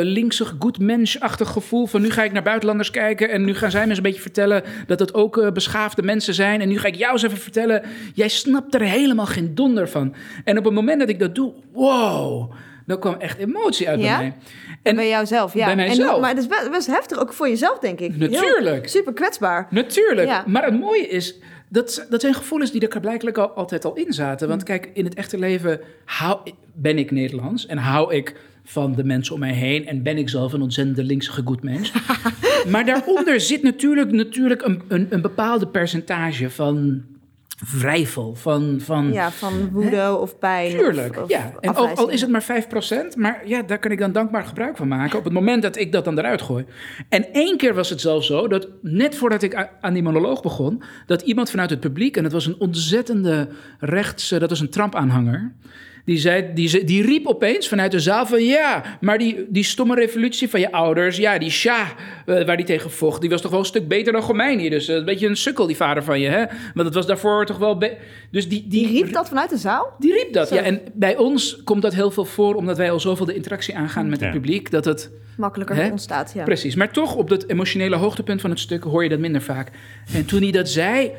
linkse good mensch-achtig gevoel... van nu ga ik naar buitenlanders kijken en nu gaan zij me eens een beetje vertellen... dat het ook eh, beschaafde mensen zijn. En nu ga ik jou eens even vertellen, jij snapt er helemaal geen donder van. En op het moment dat ik dat doe, wow, dan kwam echt emotie uit Ja? bij mij. En bij jouzelf, ja. bij mijzelf. En, maar het is best, best heftig, ook voor jezelf, denk ik. Heel- Natuurlijk. super kwetsbaar. Natuurlijk. Ja. Maar het mooie is, dat, dat zijn gevoelens die er blijkbaar al, altijd al in zaten. Want kijk, in het echte leven hou, ben ik Nederlands en hou ik van de mensen om mij heen. En ben ik zelf een ontzettende linkse goed mens. maar daaronder zit natuurlijk, natuurlijk een, een, een bepaalde percentage van wrijvel. Van, van, Ja, van woede of pijn. Tuurlijk, of, of ja. En ook al is het maar 5%, maar ja, daar kan ik dan dankbaar gebruik van maken op het moment dat ik dat dan eruit gooi. En één keer was het zelfs zo dat net voordat ik aan die monoloog begon, dat iemand vanuit het publiek, en dat was een ontzettende rechtse, dat was een Trump-aanhanger. Die, zei, die, die riep opeens vanuit de zaal van ja, maar die, die stomme revolutie van je ouders, ja, die Shah eh, waar die tegen vocht, die was toch wel een stuk beter dan Khomeini. Dus eh, een beetje een sukkel die vader van je, hè? Want het was daarvoor toch wel... dus die, die, Die riep dat vanuit de zaal? die riep dat, ja. En bij ons komt dat heel veel voor, omdat wij al zoveel de interactie aangaan met het publiek, dat het... Makkelijker Hè? ontstaat, ja. Precies. Maar toch, op dat emotionele hoogtepunt van het stuk hoor je dat minder vaak. En toen hij dat zei,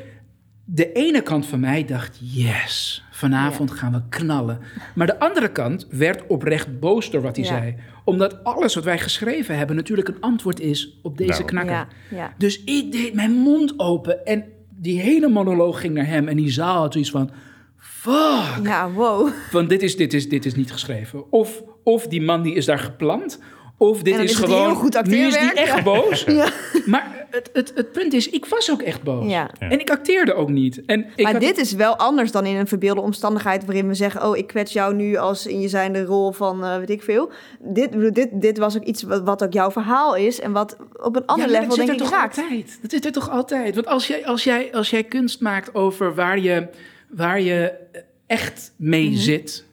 de ene kant van mij dacht, yes, vanavond gaan we knallen. Maar de andere kant werd oprecht boos door wat hij Ja. zei. Omdat alles wat wij geschreven hebben natuurlijk een antwoord is op deze Daarop. knakker. Ja, ja. Dus ik deed mijn mond open en die hele monoloog ging naar hem. En die zaal had zoiets van, fuck. Ja, wow. Van dit is, dit is, dit is niet geschreven. Of, of die man die is daar geplant. Of dit En dan is is het gewoon, heel goed nu is die echt boos. Ja. Maar het, het, het punt is, ik was ook echt boos. Ja. Ja. En ik acteerde ook niet. En ik maar had- dit is wel anders dan in een verbeelde omstandigheid waarin we zeggen: Oh, ik kwets jou nu als in je zijnde rol van eh, weet ik veel. Dit, dit, dit was ook iets wat, wat ook jouw verhaal is en wat op een ander ja, level dat zit denk er ik toch raakt. altijd. Dat zit er toch altijd. Want als jij, als jij, als jij kunst maakt over waar je, waar je echt mee Mhm. zit,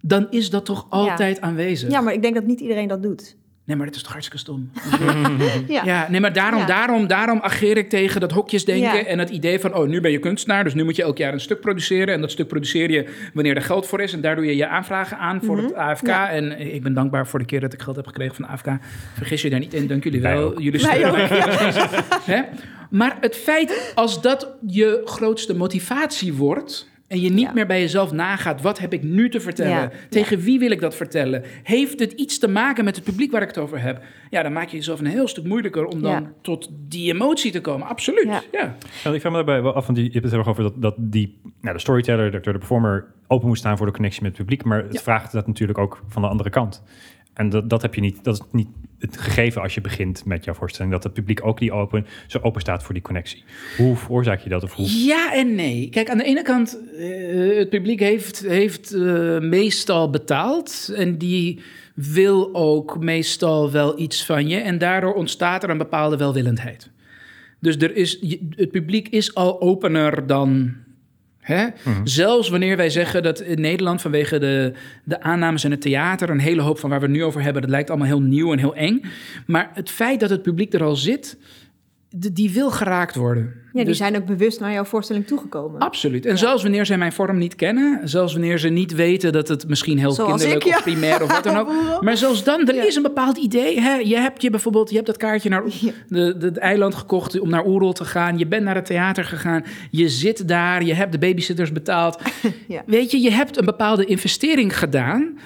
dan is dat toch altijd aanwezig. Ja, maar ik denk dat niet iedereen dat doet. Nee, maar dat is toch hartstikke stom. Ja. Ja, nee, maar daarom, Ja. daarom, daarom ageer ik tegen dat hokjesdenken Ja. en het idee van, oh, nu ben je kunstenaar, dus nu moet je elk jaar een stuk produceren. En dat stuk produceer je wanneer er geld voor is. En daar doe je je aanvragen aan voor het AFK. Mhm. Ja. En ik ben dankbaar voor de keer dat ik geld heb gekregen van de AFK. Vergis je daar niet in, dank jullie Wij wel. ook. Jullie Wij steunen. Hè? Maar het feit, als dat je grootste motivatie wordt... en je niet Ja. meer bij jezelf nagaat... wat heb ik nu te vertellen? Ja. Tegen wie wil ik dat vertellen? Heeft het iets te maken met het publiek waar ik het over heb? Ja, dan maak je jezelf een heel stuk moeilijker... om dan Ja. tot die emotie te komen. Absoluut, Ja. ja. Ja, ik vraag me daarbij wel af, want die, je hebt het heel erg over dat, dat die, nou, de storyteller, de de performer open moet staan voor de connectie met het publiek. Maar het Ja. vraagt dat natuurlijk ook van de andere kant. En dat, dat heb je niet, dat is niet het gegeven als je begint met jouw voorstelling, dat het publiek ook die open, zo open staat voor die connectie. Hoe veroorzaak je dat? Of hoe? Ja en nee. Kijk, aan de ene kant, eh, het publiek heeft, heeft eh, meestal betaald. En die wil ook meestal wel iets van je. En daardoor ontstaat er een bepaalde welwillendheid. Dus er is, het publiek is al opener dan. Hè? Zelfs wanneer wij zeggen dat in Nederland vanwege de, de aannames in het theater... een hele hoop van waar we het nu over hebben... dat lijkt allemaal heel nieuw en heel eng. Maar het feit dat het publiek er al zit... die wil geraakt worden. Ja, die Dus- zijn ook bewust naar jouw voorstelling toegekomen. Absoluut. En zelfs wanneer zij mijn vorm niet kennen, zelfs wanneer ze niet weten dat het misschien heel Zoals kinderlijk ik, ja. of primair of wat dan ook. Maar zelfs dan, er Ja. is een bepaald idee. Hè? Je hebt je bijvoorbeeld, je hebt dat kaartje naar de, de, het eiland gekocht om naar Oerol te gaan. Je bent naar het theater gegaan. Je zit daar, je hebt de babysitters betaald. Ja. Weet je, je hebt een bepaalde investering gedaan.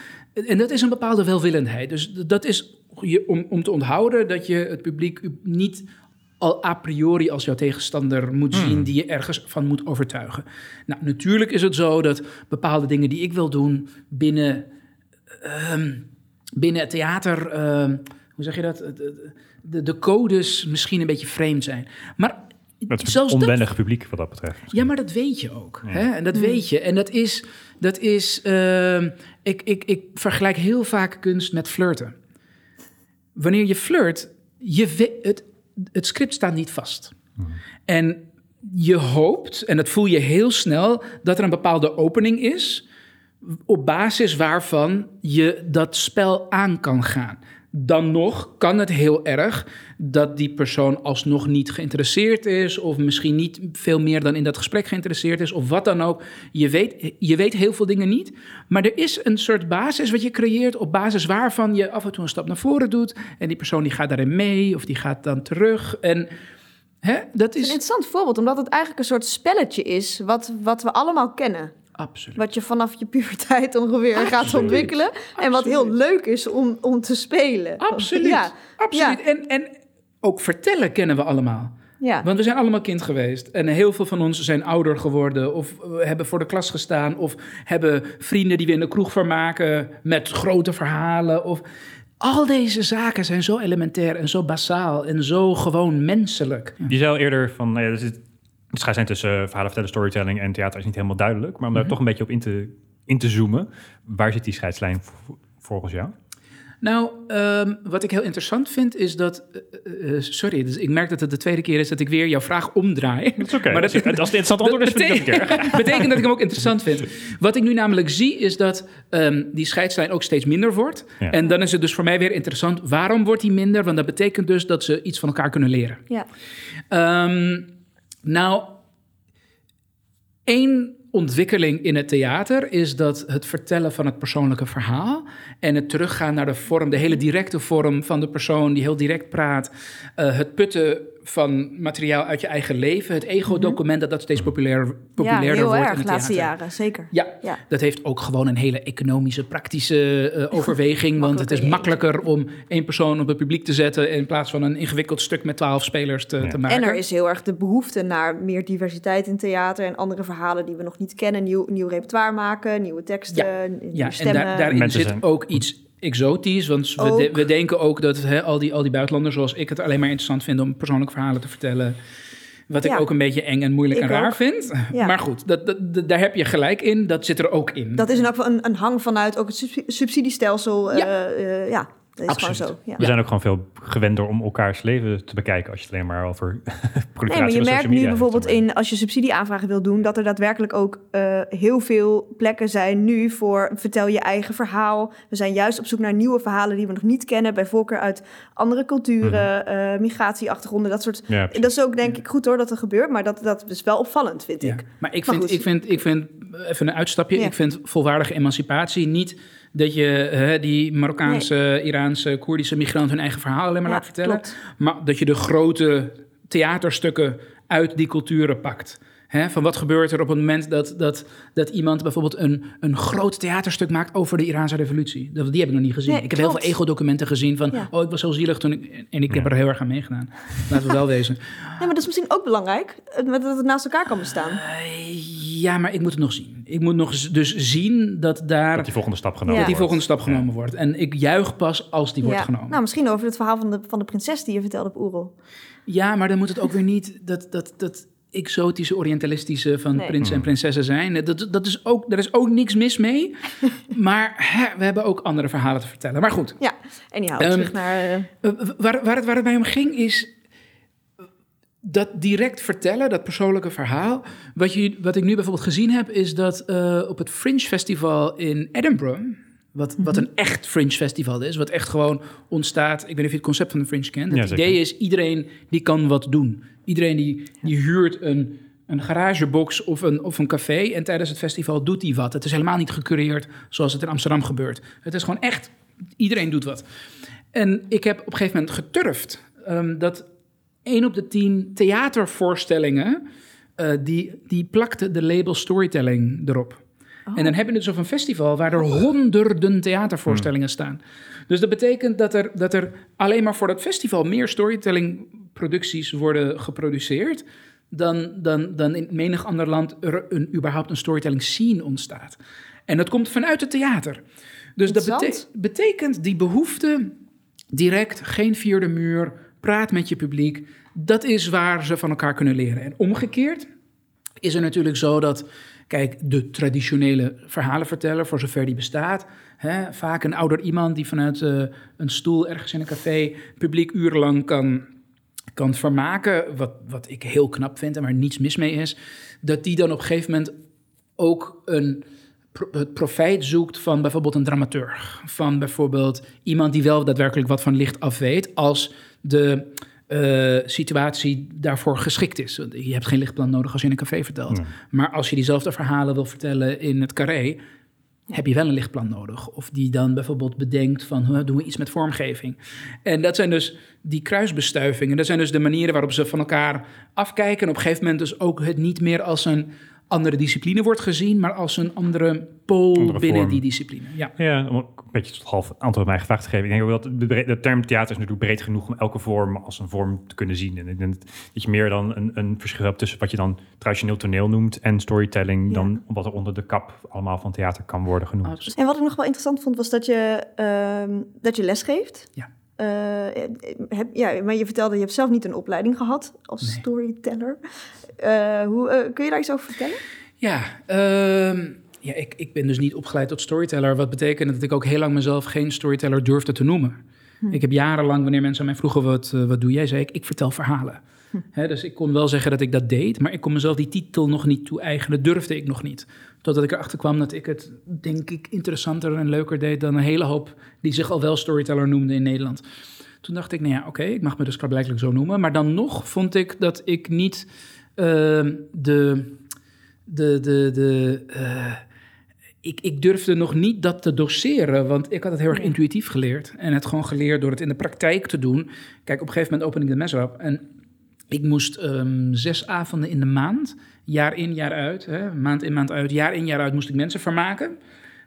En dat is een bepaalde welwillendheid. Dus dat is je, om, om te onthouden dat je het publiek niet al a priori als jouw tegenstander moet zien die je ergens van moet overtuigen. Nou, natuurlijk is het zo dat bepaalde dingen die ik wil doen binnen, ehm, binnen het theater, ehm, hoe zeg je dat? De, de, de codes misschien een beetje vreemd zijn. Maar Dat is zelfs een dat onwennig publiek wat dat betreft. ja, maar dat weet je ook. Ja. Hè? En dat weet je. En dat is. Dat is ehm, ik, ik, ik vergelijk heel vaak kunst met flirten. Wanneer je flirt, je we- het, het script staat niet vast. En je hoopt, en dat voel je heel snel, dat er een bepaalde opening is. Op basis waarvan je dat spel aan kan gaan. Dan nog kan het heel erg dat die persoon alsnog niet geïnteresseerd is, of misschien niet veel meer dan in dat gesprek geïnteresseerd is, of wat dan ook. Je weet, je weet heel veel dingen niet, maar er is een soort basis wat je creëert, op basis waarvan je af en toe een stap naar voren doet, en die persoon die gaat daarin mee, of die gaat dan terug. En hè, dat is een interessant voorbeeld, omdat het eigenlijk een soort spelletje is wat, wat we allemaal kennen. Absoluut. Wat je vanaf je puberteit ongeveer gaat Absoluut. ontwikkelen. En wat heel leuk is om, om te spelen. Absoluut. Ja, absoluut. En, en ook vertellen kennen we allemaal. ja. Want we zijn allemaal kind geweest. En heel veel van ons zijn ouder geworden. Of eh, hebben voor de klas gestaan. Of hebben vrienden die we in de kroeg vermaken. Met grote verhalen. Of... Al deze zaken zijn zo elementair en zo basaal. En zo gewoon menselijk. Je zei al eerder van, nou ja, er zit, het scheids zijn tussen eh, verhalen vertellen, storytelling en theater is niet helemaal duidelijk. Maar om daar Mhm. toch een beetje op in te, in te zoomen, waar zit die scheidslijn volgens jou? Nou, ehm, wat ik heel interessant vind is dat... eh, eh, sorry, dus ik merk dat het de tweede keer is dat ik weer jouw vraag omdraai. Dat is oké. Maar dat- het- als het interessant antwoord is, keer. betekent, betekent dat ik hem ook interessant vind. Wat ik nu namelijk zie, is dat ehm, die scheidslijn ook steeds minder wordt. Ja. En dan is het dus voor mij weer interessant, waarom wordt die minder? Want dat betekent dus dat ze iets van elkaar kunnen leren. ja. Ehm, nou, één ontwikkeling in het theater is dat het vertellen van het persoonlijke verhaal en het teruggaan naar de vorm, de hele directe vorm van de persoon die heel direct praat, eh, het putten van materiaal uit je eigen leven, het ego-document, dat dat steeds populair, ja, populairder heel wordt in erg, het laatste jaren, zeker. Ja, Ja. dat heeft ook gewoon een hele economische, praktische eh, overweging. want het is Makkelijker makkelijker om één persoon op het publiek te zetten... in plaats van een ingewikkeld stuk met twaalf spelers te, Ja. te maken. En er is heel erg de behoefte naar meer diversiteit in theater en andere verhalen die we nog niet kennen. Nieuw, nieuw repertoire maken, nieuwe teksten, nieuwe Ja, en daar, daarin Mensen zit zijn- ook iets exotisch. Want we, de- we denken ook dat hè, al, die, al die buitenlanders zoals ik het alleen maar interessant vinden om persoonlijke verhalen te vertellen. Wat ik Ja. ook een beetje eng en moeilijk Ik en raar ook. vind. Ja. Maar goed, dat, dat, dat- daar heb je gelijk in. Dat zit er ook in. Dat is in elk geval een, een hang vanuit ook het subsi- subsidiestelsel. Ja. Ja, ja dat is Absoluut. gewoon zo. Ja. We zijn ook gewoon veel gewender om elkaars leven te bekijken als je het alleen maar over proliferatie Nee, maar je merkt nu bijvoorbeeld in, als je subsidieaanvragen wil doen, dat er daadwerkelijk ook eh, heel veel plekken zijn nu voor vertel je eigen verhaal. We zijn juist op zoek naar nieuwe verhalen die we nog niet kennen, bij voorkeur uit andere culturen, eh, migratieachtergronden, dat soort. Ja. Dat is ook denk ik goed hoor dat er gebeurt, maar dat, dat is wel opvallend, vind Ja. ik. Maar ik Maar vind, goed. ik, vind, ik vind, even een uitstapje, Ja. ik vind volwaardige emancipatie niet dat je hè, die Marokkaanse, Iraanse, Koerdische migranten hun eigen verhaal alleen maar Ja, laat vertellen. klopt. Maar dat je de grote theaterstukken uit die culturen pakt. Hè, van wat gebeurt er op het moment dat, dat, dat iemand bijvoorbeeld een, een groot theaterstuk maakt over de Iraanse revolutie? Dat, die heb ik nog niet gezien. Nee, ik heb heel veel ego-documenten gezien van, Ja. oh, ik was zo zielig toen ik... En ik heb Ja. er heel erg aan meegedaan. Laten we wel wezen. Ja, maar dat is misschien ook belangrijk, eh, dat het naast elkaar kan bestaan. Eh, Ja, maar ik moet het nog zien. Ik moet nog dus zien dat daar dat die volgende stap genomen Ja. dat die wordt. volgende stap genomen wordt. En ik juich pas als die wordt genomen. Nou, misschien over het verhaal van de, van de prinses die je vertelde op Oerol. ja, maar dan moet het ook weer niet dat, dat, dat exotische, orientalistische van Nee. prinsen en prinsessen zijn. Dat, dat is ook, daar is ook niks mis mee. maar hè, we hebben ook andere verhalen te vertellen. Maar goed, Ja, en die Ehm, terug naar... eh, eh, waar, waar, het, waar het mij om ging is dat direct vertellen, dat persoonlijke verhaal. Wat, je, wat ik nu bijvoorbeeld gezien heb, is dat eh, op het Fringe Festival in Edinburgh, wat, wat Mhm. een echt Fringe Festival is, wat echt gewoon ontstaat. Ik weet niet of je het concept van de Fringe kent. Ja, het idee is, iedereen die kan wat doen. Iedereen die, die huurt een, een garagebox of een, of een café en tijdens het festival doet hij wat. Het is helemaal niet gecureerd zoals het in Amsterdam gebeurt. Het is gewoon echt, iedereen doet wat. En ik heb op een gegeven moment geturfd ehm, dat één op de tien theatervoorstellingen, eh, die, die plakte de label storytelling erop. En dan heb je dus over een festival waar er honderden theatervoorstellingen staan. Dus dat betekent dat er, dat er alleen maar voor dat festival meer storytelling-producties worden geproduceerd. Dan, dan, dan in menig ander land er een, überhaupt een storytelling scene ontstaat. En dat komt vanuit het theater. Dus dat bete- betekent die behoefte direct, geen vierde muur, praat met je publiek. Dat is waar ze van elkaar kunnen leren. En omgekeerd is er natuurlijk zo dat, kijk, de traditionele verhalenverteller, voor zover die bestaat, hè, vaak een ouder iemand die vanuit eh, een stoel ergens in een café publiek urenlang kan, kan vermaken, wat, wat ik heel knap vind en waar niets mis mee is, dat die dan op een gegeven moment ook een het profijt zoekt van bijvoorbeeld een dramaturg. Van bijvoorbeeld iemand die wel daadwerkelijk wat van licht af weet, als de eh, situatie daarvoor geschikt is. Want Je hebt geen lichtplan nodig als je in een café vertelt. Nee. Maar als je diezelfde verhalen wil vertellen in het carré, heb je wel een lichtplan nodig. Of die dan bijvoorbeeld bedenkt van, huh, doen we iets met vormgeving. En dat zijn dus die kruisbestuivingen. Dat zijn dus de manieren waarop ze van elkaar afkijken. En op een gegeven moment dus ook het niet meer als een andere discipline wordt gezien, maar als een andere pool Andere binnen vorm. die discipline. Ja. Ja, beetje tot half antwoord op mijn gevraagd te geven. Ik denk ook dat de, term theater is natuurlijk breed genoeg om elke vorm als een vorm te kunnen zien. En ik denk dat je meer dan een, een verschil hebt tussen wat je dan traditioneel toneel noemt en storytelling, Ja. dan wat er onder de kap allemaal van theater kan worden genoemd. En wat ik nog wel interessant vond, was dat je, ehm dat je les geeft. Ja. Eh, heb, ja, maar je vertelde, je hebt zelf niet een opleiding gehad als Nee. storyteller. Eh, hoe, eh, kun je daar iets over vertellen? Ja, ehm, ja ik, ik ben dus niet opgeleid tot storyteller. Wat betekent dat ik ook heel lang mezelf geen storyteller durfde te noemen. Ik heb jarenlang, wanneer mensen aan mij vroegen, wat, eh, wat doe jij? Zei ik, ik vertel verhalen. Hè, dus ik kon wel zeggen dat ik dat deed, maar ik kon mezelf die titel nog niet toe-eigenen. Durfde ik nog niet. Totdat ik erachter kwam dat ik het, denk ik, interessanter en leuker deed dan een hele hoop die zich al wel storyteller noemden in Nederland. Toen dacht ik, nou ja, oké, ik mag me dus klaarblijkelijk zo noemen. Maar dan nog vond ik dat ik niet ehm, de, de, de, de, eh, ik, ik durfde nog niet dat te doseren, want ik had het heel erg intuïtief geleerd. En het gewoon geleerd door het in de praktijk te doen. Kijk, op een gegeven moment open ik de mesrap en ik moest ehm, zes avonden in de maand, jaar in, jaar uit, hè, maand in, maand uit, jaar in, jaar uit, moest ik mensen vermaken.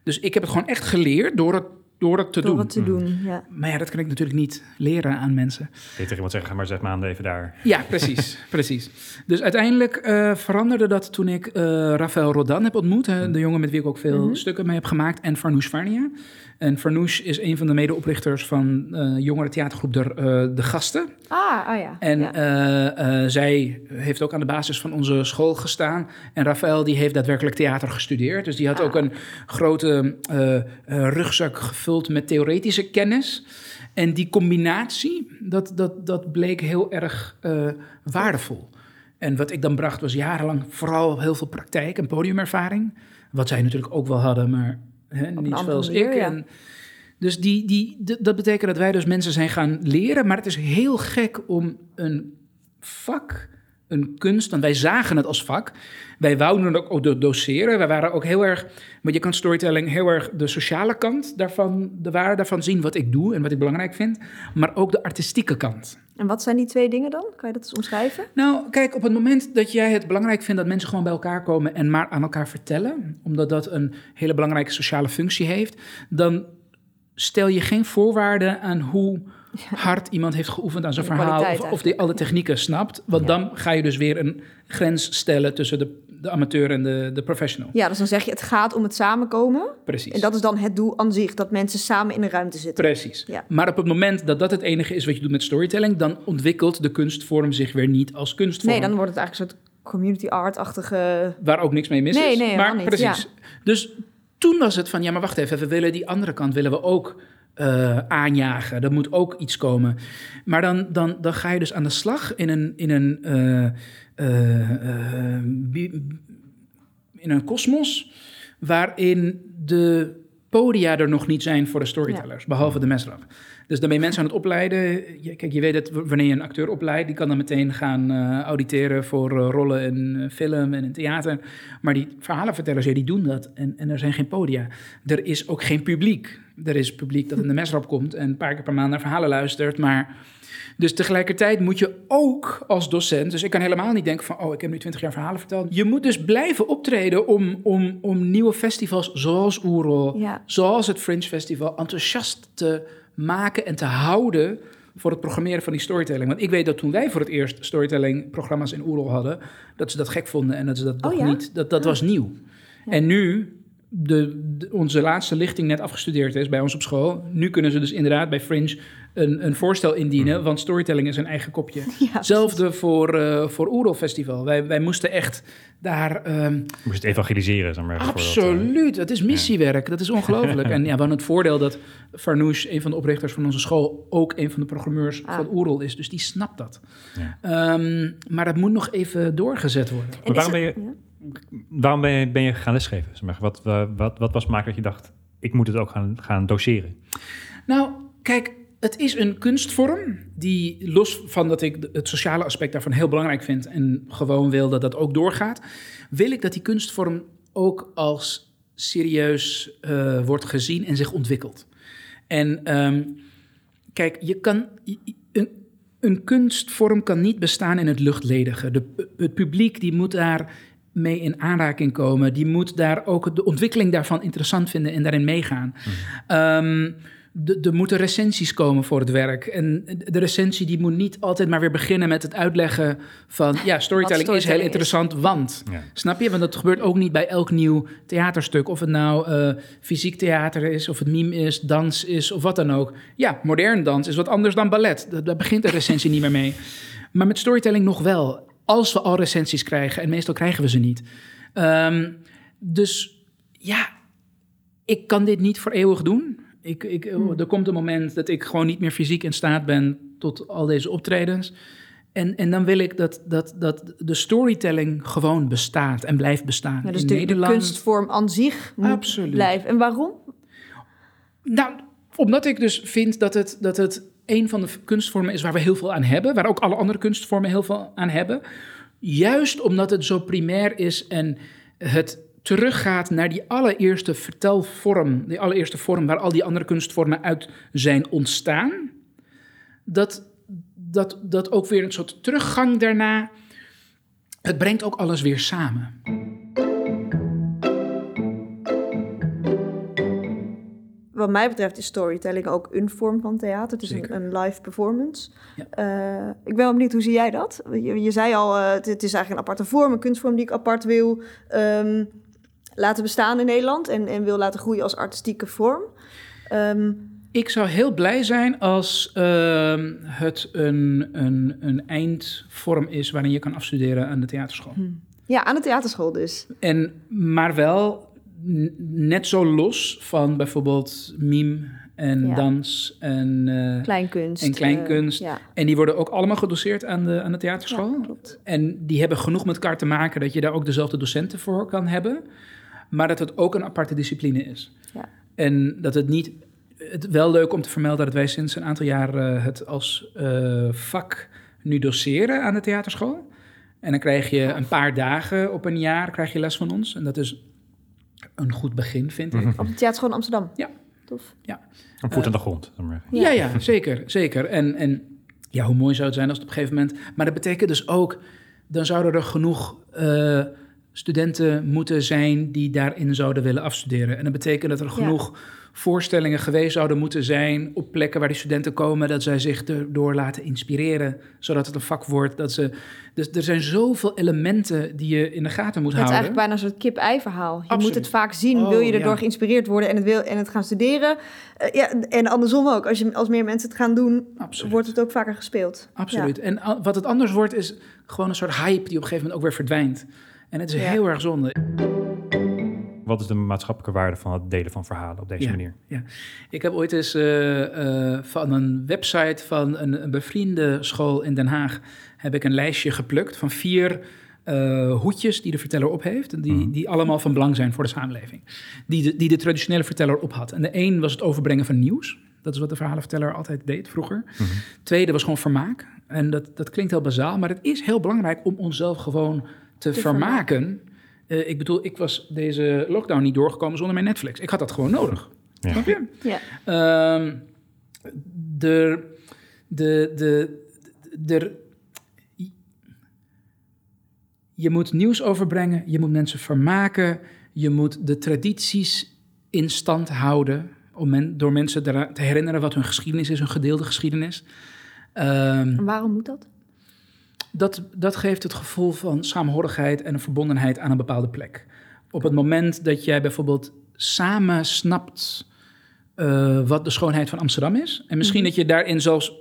Dus ik heb het gewoon echt geleerd door het door het te Door doen. het te doen, ja. Maar ja, dat kan ik natuurlijk niet leren aan mensen. Je tegen iemand zeggen, ga maar zes maanden even daar. Ja, precies. precies. Dus uiteindelijk eh, veranderde dat toen ik eh Rafael Rodan heb ontmoet. hè, de jongen met wie ik ook veel Mhm. stukken mee heb gemaakt. En Farnoosh Varnia. En Farnoosh is een van de medeoprichters van eh jongere theatergroep De, eh, de Gasten. Ah, ah ja. En ja. eh, zij heeft ook aan de basis van onze school gestaan. En Rafael die heeft daadwerkelijk theater gestudeerd. Dus die had Ah. ook een grote rugzak gevuld met theoretische kennis. En die combinatie, dat, dat, dat bleek heel erg waardevol. En wat ik dan bracht was jarenlang vooral heel veel praktijk en podiumervaring. Wat zij natuurlijk ook wel hadden, maar hè, niet zoals manier, ik. ja. En, dus die, die, dat betekent dat wij dus mensen zijn gaan leren. Maar het is heel gek om een vak, een kunst, want wij zagen het als vak. Wij wouden het ook ook do- doseren. Wij waren ook heel erg, want je kan storytelling heel erg de sociale kant daarvan, de waarde daarvan zien, wat ik doe en wat ik belangrijk vind. Maar ook de artistieke kant. En wat zijn die twee dingen dan? Kan je dat eens omschrijven? Nou, kijk, op het moment dat jij het belangrijk vindt dat mensen gewoon bij elkaar komen en maar aan elkaar vertellen, omdat dat een hele belangrijke sociale functie heeft, dan stel je geen voorwaarden aan hoe hard iemand heeft geoefend aan zijn De verhaal, of, of die alle technieken snapt. Want Ja. dan ga je dus weer een grens stellen tussen de, de amateur en de, de professional. Ja, dus dan zeg je het gaat om het samenkomen. Precies. En dat is dan het doel aan zich, dat mensen samen in een ruimte zitten. Precies. Ja. Maar op het moment dat dat het enige is wat je doet met storytelling, dan ontwikkelt de kunstvorm zich weer niet als kunstvorm. Nee, dan wordt het eigenlijk een soort community art-achtige... Waar ook niks mee mis Nee, is. nee, helemaal maar niet, precies. Dus toen was het van, ja, maar wacht even, we willen die andere kant willen we ook eh, aanjagen. Er moet ook iets komen. Maar dan, dan, dan ga je dus aan de slag in een, in een, eh, eh, in een kosmos waarin de podia er nog niet zijn voor de storytellers, behalve de mesrap. Dus dan ben je mensen aan het opleiden. Je- kijk, je weet dat wanneer je een acteur opleidt, die kan dan meteen gaan eh, auditeren voor eh, rollen in eh, film en in theater. Maar die verhalenvertellers, ja, die doen dat. En, en er zijn geen podia. Er is ook geen publiek. Er is publiek dat in de mesrap komt en een paar keer per maand naar verhalen luistert. Maar dus tegelijkertijd moet je ook als docent, dus ik kan helemaal niet denken van, oh, ik heb nu 20 jaar verhalen verteld. Je moet dus blijven optreden om, om, om nieuwe festivals zoals Oerol, Ja. zoals het Fringe Festival, enthousiast te maken en te houden voor het programmeren van die storytelling. Want ik weet dat toen wij voor het eerst storytelling-programma's in Oerol hadden, dat ze dat gek vonden en dat ze dat Oh nog ja? niet, dat, dat was nieuw. En nu, de, de- onze laatste lichting net afgestudeerd is bij ons op school, nu kunnen ze dus inderdaad bij Fringe een, een voorstel indienen, want storytelling is een eigen kopje. Ja, Hetzelfde voor, eh voor Oerol Festival. Wij, wij moesten echt daar... ehm, Je moest het evangeliseren, zeg maar. eh, Absoluut, dat is missiewerk. Dat is ongelooflijk. en ja, we hadden het voordeel dat Farnoosh, een van de oprichters van onze school, ook een van de programmeurs Ah. van Oerol is. Dus die snapt dat. Ja. Ehm, maar dat moet nog even doorgezet worden. En waarom ben je- waarom ben je, ben je gaan lesgeven? Zeg maar? wat, wa- wat, wat was maken dat je dacht, ik moet het ook gaan, gaan doseren? Nou, kijk, het is een kunstvorm die, los van dat ik het sociale aspect daarvan heel belangrijk vind en gewoon wil dat dat ook doorgaat, wil ik dat die kunstvorm ook als serieus eh, wordt gezien en zich ontwikkelt. En ehm, kijk, je kan, een, een kunstvorm kan niet bestaan in het luchtledige. De, het publiek die moet daar mee in aanraking komen. Die moet daar ook de ontwikkeling daarvan interessant vinden en daarin meegaan. De- er moeten recensies komen voor het werk. En de recensie die moet niet altijd maar weer beginnen met het uitleggen van... ja, storytelling, is heel is. interessant, want... Ja. Snap je? Want dat gebeurt ook niet bij elk nieuw theaterstuk. Of het nou eh, fysiek theater is, of het mime is, dans is, of wat dan ook. Ja, modern dans is wat anders dan ballet. Daar, daar begint de recensie niet meer mee. Maar met storytelling nog wel. Als we al recensies krijgen, en meestal krijgen we ze niet. Ehm, dus ja, ik kan dit niet voor eeuwig doen. Ik, ik, Er komt een moment dat ik gewoon niet meer fysiek in staat ben tot al deze optredens. En, en dan wil ik dat, dat, dat de storytelling gewoon bestaat en blijft bestaan. Ja, dus in de, kunstvorm aan zich moet Absoluut. blijven. En waarom? Nou, omdat ik dus vind dat het, dat het een van de kunstvormen is waar we heel veel aan hebben. Waar ook alle andere kunstvormen heel veel aan hebben. Juist omdat het zo primair is en het teruggaat naar die allereerste vertelvorm. Die allereerste vorm waar al die andere kunstvormen uit zijn ontstaan. Dat, dat, dat ook weer een soort teruggang daarna. Het brengt ook alles weer samen. wat mij betreft is storytelling ook een vorm van theater. Het is een, live performance. Ja. Eh, ik ben wel benieuwd, hoe zie jij dat? Je, je zei al, eh, het, het is eigenlijk een aparte vorm, een kunstvorm die ik apart wil ehm, laten bestaan in Nederland en, en wil laten groeien als artistieke vorm. Ehm, Ik zou heel blij zijn als ehm, het een, een, een eindvorm is waarin je kan afstuderen aan de theaterschool. ja, aan de theaterschool dus. En, maar wel net zo los van bijvoorbeeld mime en Ja. dans en, eh, Kleinkunst. En kleinkunst. eh, ja. en die worden ook allemaal gedoseerd aan de, aan de theaterschool. Ja. En die hebben genoeg met elkaar te maken dat je daar ook dezelfde docenten voor kan hebben. Maar dat het ook een aparte discipline is. Ja. En dat het niet. Het wel leuk om te vermelden dat wij sinds een aantal jaar eh, het als eh, vak nu doseren aan de theaterschool. En dan krijg je een paar dagen op een jaar krijg je les van ons. En dat is een goed begin, vind ik. Op de theaterschool in Amsterdam. Ja. Tof. Een voet aan de grond. maar. Ja, ja, zeker, zeker. En, en ja, hoe mooi zou het zijn als het op een gegeven moment... Maar dat betekent dus ook, dan zouden er genoeg eh, studenten moeten zijn... die daarin zouden willen afstuderen. En dat betekent dat er genoeg voorstellingen geweest zouden moeten zijn... op plekken waar die studenten komen... dat zij zich erdoor laten inspireren, zodat het een vak wordt. Dat ze, dus er zijn zoveel elementen die je in de gaten moet Het is houden. eigenlijk bijna een soort kip-ei verhaal. Je Absoluut. moet het vaak zien, Oh, wil je erdoor ja. geïnspireerd worden en het, wil, en het gaan studeren. Eh, ja, en andersom ook. Als, je, als meer mensen het gaan doen, Absoluut. wordt het ook vaker gespeeld. Absoluut. En wat het anders wordt, is gewoon een soort hype die op een gegeven moment ook weer verdwijnt. En het is Ja. heel erg zonde. Wat is de maatschappelijke waarde van het delen van verhalen op deze Ja. manier? Ik heb ooit eens eh, eh, van een website van een, een bevriende school in Den Haag... heb ik een lijstje geplukt van vier eh, hoedjes die de verteller op heeft... en die, Mhm. die allemaal van belang zijn voor de samenleving. Die de, die de traditionele verteller op had. En de een was het overbrengen van nieuws. Dat is wat de verhalenverteller altijd deed vroeger. Tweede was gewoon vermaak. En dat, dat klinkt heel bazaal, maar het is heel belangrijk om onszelf gewoon te, vermaken. Eh, ik bedoel, ik was deze lockdown niet doorgekomen zonder mijn Netflix. Ik had dat gewoon nodig. Ja. Snap je? Ja. Ehm, de, de, de, de, je moet nieuws overbrengen, je moet mensen vermaken, je moet de tradities in stand houden om men, door mensen eraan te herinneren wat hun geschiedenis is, hun gedeelde geschiedenis. Ehm, En waarom moet dat? Dat, dat geeft het gevoel van saamhorigheid en een verbondenheid aan een bepaalde plek. Op het moment dat jij bijvoorbeeld samen snapt eh, wat de schoonheid van Amsterdam is, en misschien dat je daarin zelfs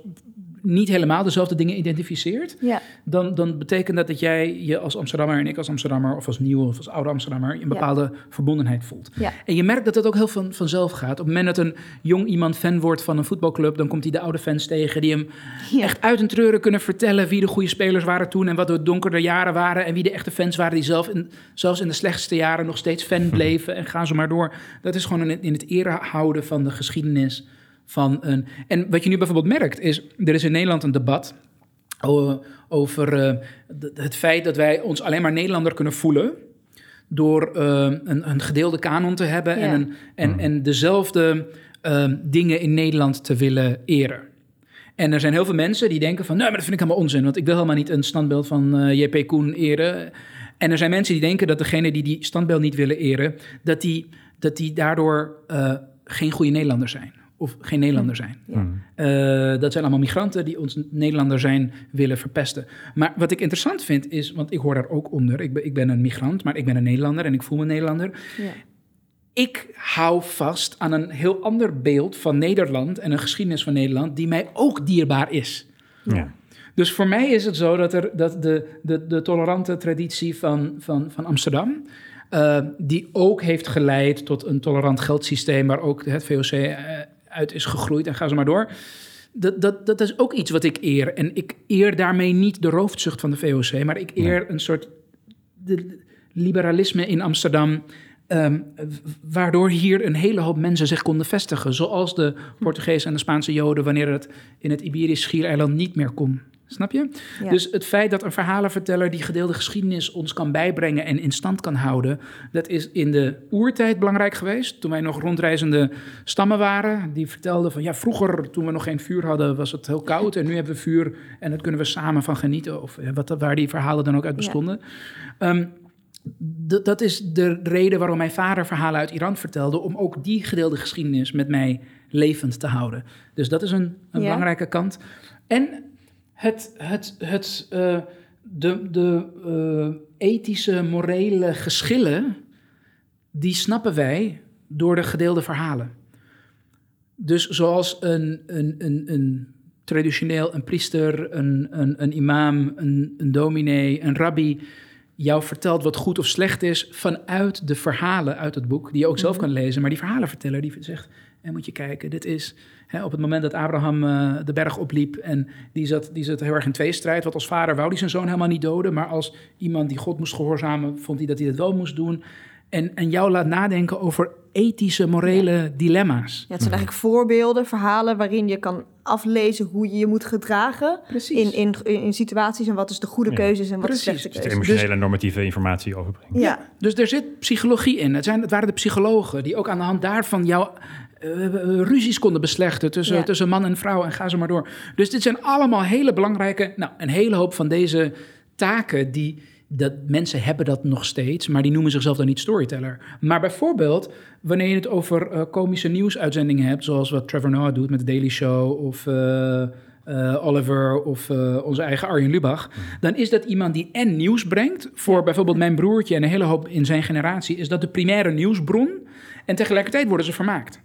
niet helemaal dezelfde dingen identificeert, Ja. dan, dan betekent dat dat jij je als Amsterdammer en ik als Amsterdammer, of als nieuwe of als oude Amsterdammer, een bepaalde verbondenheid voelt. Ja. En je merkt dat dat ook heel van, vanzelf gaat. Op het moment dat een jong iemand fan wordt van een voetbalclub, dan komt hij de oude fans tegen die hem Ja. echt uit en treuren kunnen vertellen wie de goede spelers waren toen en wat de donkere jaren waren en wie de echte fans waren die zelf in, zelfs in de slechtste jaren nog steeds fan bleven en gaan ze maar door. Dat is gewoon in, in het ere houden van de geschiedenis van een... En wat je nu bijvoorbeeld merkt is, er is in Nederland een debat over eh, het feit dat wij ons alleen maar Nederlander kunnen voelen door eh, een, een gedeelde kanon te hebben en, Ja. een, en, en dezelfde eh, dingen in Nederland te willen eren. En er zijn heel veel mensen die denken van, nee, maar dat vind ik helemaal onzin, want ik wil helemaal niet een standbeeld van eh, JP Koen eren. En er zijn mensen die denken dat degene die die standbeeld niet willen eren, dat die, dat die daardoor eh, geen goede Nederlander zijn. Of geen Nederlander zijn. Mhm. Eh, dat zijn allemaal migranten die ons Nederlander zijn willen verpesten. Maar wat ik interessant vind is, want ik hoor daar ook onder. Ik ben, ik ben een migrant, maar ik ben een Nederlander en ik voel me Nederlander. Ja. Ik hou vast aan een heel ander beeld van Nederland en een geschiedenis van Nederland die mij ook dierbaar is. Ja. Dus voor mij is het zo dat, er, dat de, de, de tolerante traditie van, van, van Amsterdam, eh, die ook heeft geleid tot een tolerant geldsysteem, waar ook het VOC eh, uit is gegroeid en ga zo maar door. Dat, dat, dat is ook iets wat ik eer. En ik eer daarmee niet de roofzucht van de VOC, maar ik eer Nee. een soort de liberalisme in Amsterdam. ehm, waardoor hier een hele hoop mensen zich konden vestigen. Zoals de Portugese en de Spaanse Joden, wanneer het in het Iberisch Schiereiland niet meer kon. Snap je? Ja. Dus het feit dat een verhalenverteller die gedeelde geschiedenis ons kan bijbrengen en in stand kan houden, dat is in de oertijd belangrijk geweest. Toen wij nog rondreizende stammen waren, die vertelden van ja, vroeger toen we nog geen vuur hadden, was het heel koud en nu hebben we vuur en daar kunnen we samen van genieten. Of eh, wat, waar die verhalen dan ook uit bestonden. Ehm, dat is de reden waarom mijn vader verhalen uit Iran vertelde, om ook die gedeelde geschiedenis met mij levend te houden. Dus dat is een, een Ja. belangrijke kant. En het, het, het, eh, de, de eh, ethische, morele geschillen, die snappen wij door de gedeelde verhalen. Dus zoals een, een, een, een traditioneel, een priester, een, een, een imam, een, een dominee, een rabbi jou vertelt wat goed of slecht is vanuit de verhalen uit het boek, die je ook zelf kan lezen. Maar die verhalenverteller die zegt, en moet je kijken, dit is hè, op het moment dat Abraham eh, de berg opliep en die zat, die zat heel erg in tweestrijd, want als vader wou hij zijn zoon helemaal niet doden, maar als iemand die God moest gehoorzamen, vond hij dat hij dat wel moest doen. En, en jou laat nadenken over ethische, morele dilemma's. Ja, het zijn eigenlijk voorbeelden, verhalen waarin je kan aflezen hoe je je moet gedragen in, in, in situaties en wat is de goede Ja. keuze is en wat Precies. de slechte Dus de keuze. emotionele en normatieve informatie overbrengen. Ja, Dus er zit psychologie in. Het, zijn, het waren de psychologen die ook aan de hand daarvan jouw eh, ruzies konden beslechten tussen, Ja. tussen man en vrouw en ga zo maar door. Dus dit zijn allemaal hele belangrijke, nou, een hele hoop van deze taken die dat mensen hebben dat nog steeds, maar die noemen zichzelf dan niet storyteller. Maar bijvoorbeeld wanneer je het over eh, komische nieuwsuitzendingen hebt, zoals wat Trevor Noah doet met de Daily Show of eh, eh, Oliver of eh, onze eigen Arjen Lubach, dan is dat iemand die en nieuws brengt. Voor bijvoorbeeld mijn broertje en een hele hoop in zijn generatie is dat de primaire nieuwsbron. En tegelijkertijd worden ze vermaakt.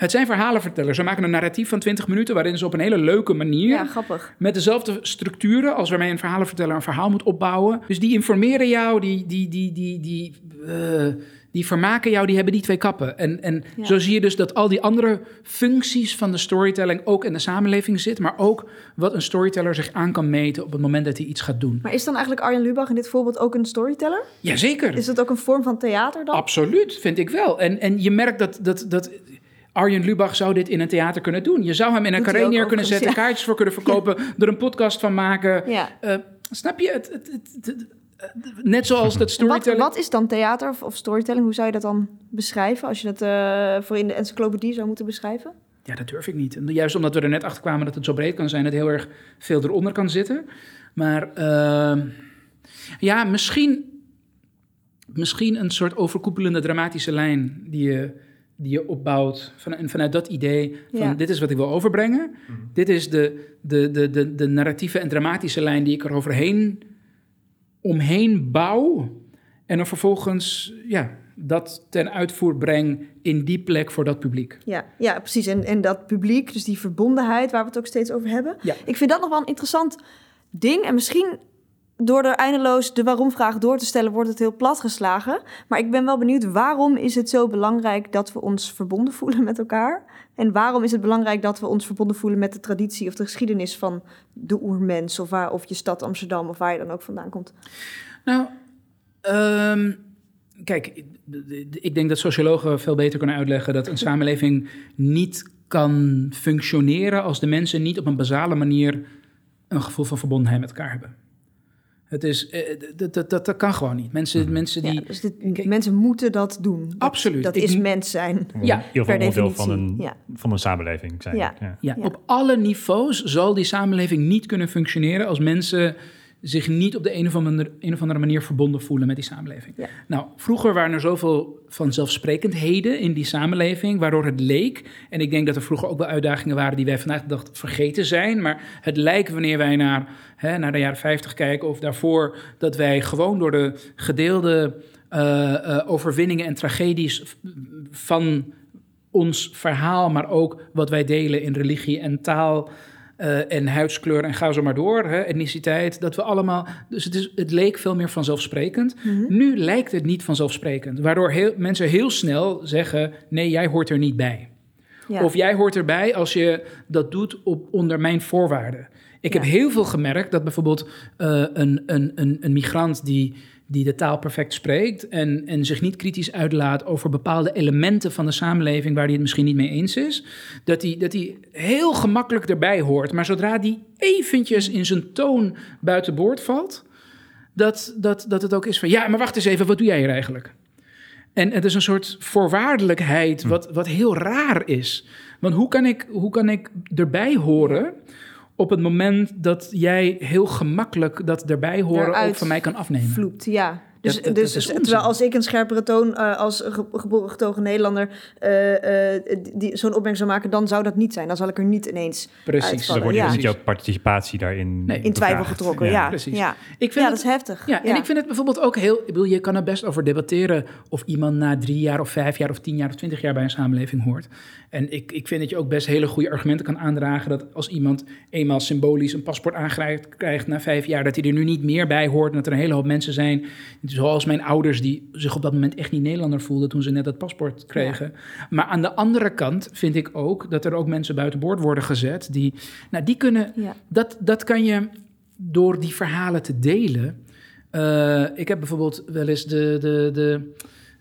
Het zijn verhalenvertellers. Ze maken een narratief van 20 minuten waarin ze op een hele leuke manier ja, grappig. met dezelfde structuren als waarmee een verhalenverteller een verhaal moet opbouwen. Dus die informeren jou, die, die, die, die, die, eh, die vermaken jou, die hebben die twee kappen. En, en Ja. zo zie je dus dat al die andere functies van de storytelling ook in de samenleving zit, maar ook wat een storyteller zich aan kan meten op het moment dat hij iets gaat doen. Maar is dan eigenlijk Arjen Lubach in dit voorbeeld ook een storyteller? Jazeker. Is dat ook een vorm van theater dan? Absoluut, vind ik wel. En, en je merkt dat, dat, dat Arjen Lubach zou dit in een theater kunnen doen. Je zou hem in een carré neer kunnen zetten, kaartjes voor kunnen verkopen, er een podcast van maken. Eh, snap je? Het, het, het- het- net zoals dat En wat, storytelling... wat is dan theater of, of storytelling? Hoe zou je dat dan beschrijven als je het eh, voor in de encyclopedie zou moeten beschrijven? Ja, dat durf ik niet. En juist omdat we er net achter kwamen dat het zo breed kan zijn, dat heel erg veel eronder kan zitten. Maar ehm, ja, misschien, misschien een soort overkoepelende dramatische lijn die je, die je opbouwt van, en vanuit dat idee van Ja. dit is wat ik wil overbrengen. Dit is de, de, de, de, de narratieve en dramatische lijn die ik er overheen omheen bouw. En dan vervolgens ja, dat ten uitvoer breng in die plek voor dat publiek. Ja, ja precies. En, en dat publiek, dus die verbondenheid waar we het ook steeds over hebben. Ja. Ik vind dat nog wel een interessant ding. En misschien door er eindeloos de waarom-vraag door te stellen, wordt het heel platgeslagen. Maar ik ben wel benieuwd, waarom is het zo belangrijk dat we ons verbonden voelen met elkaar? En waarom is het belangrijk dat we ons verbonden voelen met de traditie of de geschiedenis van de oermens, of, waar, of je stad Amsterdam, of waar je dan ook vandaan komt? Nou, ehm, kijk, ik denk dat sociologen veel beter kunnen uitleggen dat een samenleving niet kan functioneren als de mensen niet op een basale manier een gevoel van verbondenheid met elkaar hebben. Het is, eh, dat, dat, dat, dat kan gewoon niet. Mensen, mensen die. Ja, dus dit, Kijk- mensen moeten dat doen. Dat- Absoluut. Dat is mens zijn. Ja, in ieder geval per onderdeel van een, ja. van een samenleving zijn. Ja. Ja. Ja, Ja. op alle niveaus zal die samenleving niet kunnen functioneren als mensen zich niet op de een of andere, een of andere manier verbonden voelen met die samenleving. Ja. Nou, vroeger waren er zoveel vanzelfsprekendheden in die samenleving, waardoor het leek, en ik denk dat er vroeger ook wel uitdagingen waren die wij vandaag de dag vergeten zijn, maar het lijkt wanneer wij naar, hè, naar de jaren 50 kijken of daarvoor, dat wij gewoon door de gedeelde eh, eh, overwinningen en tragedies van ons verhaal, maar ook wat wij delen in religie en taal eh, en huidskleur en ga zo maar door, hè, etniciteit, dat we allemaal, dus het, is, het leek veel meer vanzelfsprekend. Nu lijkt het niet vanzelfsprekend, waardoor heel, mensen heel snel zeggen, nee, jij hoort er niet bij. Ja. Of jij hoort erbij als je dat doet op, onder mijn voorwaarden. Ik heb heel veel gemerkt dat bijvoorbeeld eh, een, een, een, een migrant die, die de taal perfect spreekt en, en zich niet kritisch uitlaat over bepaalde elementen van de samenleving waar hij het misschien niet mee eens is, dat hij, dat hij heel gemakkelijk erbij hoort. Maar zodra die eventjes in zijn toon buiten boord valt, dat, dat, dat het ook is van ja, maar wacht eens even, wat doe jij hier eigenlijk? En het is een soort voorwaardelijkheid wat, wat heel raar is. Want hoe kan, ik, hoe kan ik erbij horen op het moment dat jij heel gemakkelijk dat erbij horen ook van mij kan afnemen? Vloept, ja. Dus, Dat- dat- dus dat is onzin. terwijl als ik een scherpere toon eh, als ge- geboren getogen Nederlander eh, eh, die zo'n opmerking zou maken, dan zou dat niet zijn. Dan zal ik er niet ineens Precies. Dan wordt je Ja. niet jouw participatie daarin Nee, in twijfel getrokken. Ja, precies. Ja. Ik vind ja het- dat is heftig. Ja, en ik vind het bijvoorbeeld ook heel... Ik bedoel, je kan er best over debatteren of iemand na drie jaar of vijf jaar of tien jaar of twintig jaar bij een samenleving hoort. En ik, ik vind dat je ook best hele goede argumenten kan aandragen dat als iemand eenmaal symbolisch een paspoort aangrijpt krijgt na vijf jaar, dat hij er nu niet meer bij hoort en dat er een hele hoop mensen zijn, zoals mijn ouders, die zich op dat moment echt niet Nederlander voelden toen ze net dat paspoort kregen. Maar aan de andere kant vind ik ook dat er ook mensen buiten boord worden gezet die, nou die kunnen Ja. dat, dat kan je door die verhalen te delen. Eh, ik heb bijvoorbeeld wel eens de, de, de,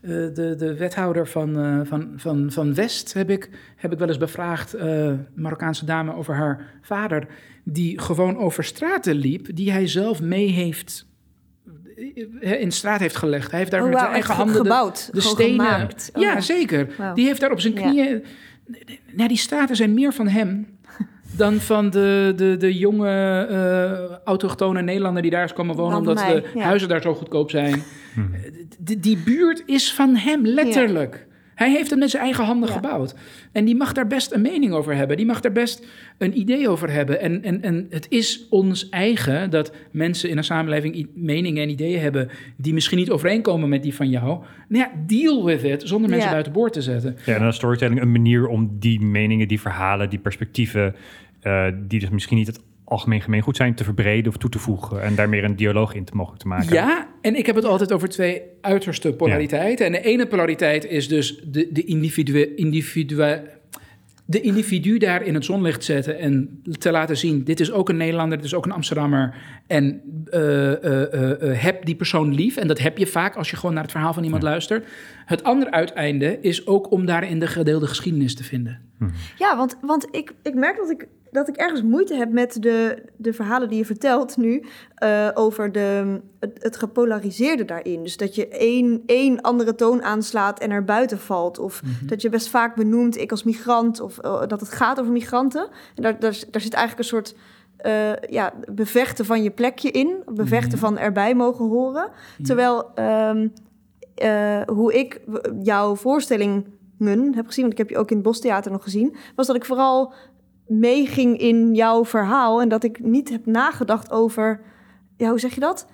eh, de, de wethouder van, eh, van, van, van West heb ik, heb ik wel eens bevraagd, Marokkaanse dame, over haar vader, die gewoon over straten liep, die hij zelf mee heeft in de straat heeft gelegd. Hij heeft daar Oh, met eigen handen de- gebouwd, de, stenen. gemaakt. Oh, ja, ja. zeker. Die heeft daar op zijn Ja. knieën. Nou, die straten zijn meer van hem dan van de, de, de jonge eh autochtone Nederlander die daar is komen wonen, Dan omdat mij, de ja. huizen daar zo goedkoop zijn. Die, die buurt is van hem, letterlijk. Hij heeft het met zijn eigen handen Ja. gebouwd. En die mag daar best een mening over hebben. Die mag daar best een idee over hebben. En, en, en het is ons eigen dat mensen in een samenleving meningen en ideeën hebben die misschien niet overeenkomen met die van jou. Nou ja, deal with it, zonder mensen Ja. buiten boord te zetten. Ja, en dan is storytelling een manier om die meningen, die verhalen, die perspectieven, eh, die dus misschien niet het algemeen gemeengoed zijn, te verbreden of toe te voegen. En daar meer een dialoog in te mogelijk te maken. Ja, en ik heb het altijd over twee uiterste polariteiten. En de ene polariteit is dus de, de individu, individu, de individu daar in het zonlicht zetten en te laten zien: dit is ook een Nederlander, dit is ook een Amsterdammer. En eh, eh, eh, heb die persoon lief. En dat heb je vaak als je gewoon naar het verhaal van iemand luistert. Het andere uiteinde is ook om daarin de gedeelde geschiedenis te vinden. Ja, want, want ik, ik merk dat ik, dat ik ergens moeite heb met de, de verhalen die je vertelt nu eh, over de, het, het gepolariseerde daarin. Dus dat je één, één andere toon aanslaat en er buiten valt. Of dat je best vaak benoemt, ik als migrant, of eh, dat het gaat over migranten. En daar, daar, daar zit eigenlijk een soort eh, ja, bevechten van je plekje in. Bevechten van erbij mogen horen. Terwijl ehm, eh, hoe ik jouw voorstellingen heb gezien, want ik heb je ook in het Bostheater nog gezien, was dat ik vooral meeging in jouw verhaal en dat ik niet heb nagedacht over, ja, hoe zeg je dat?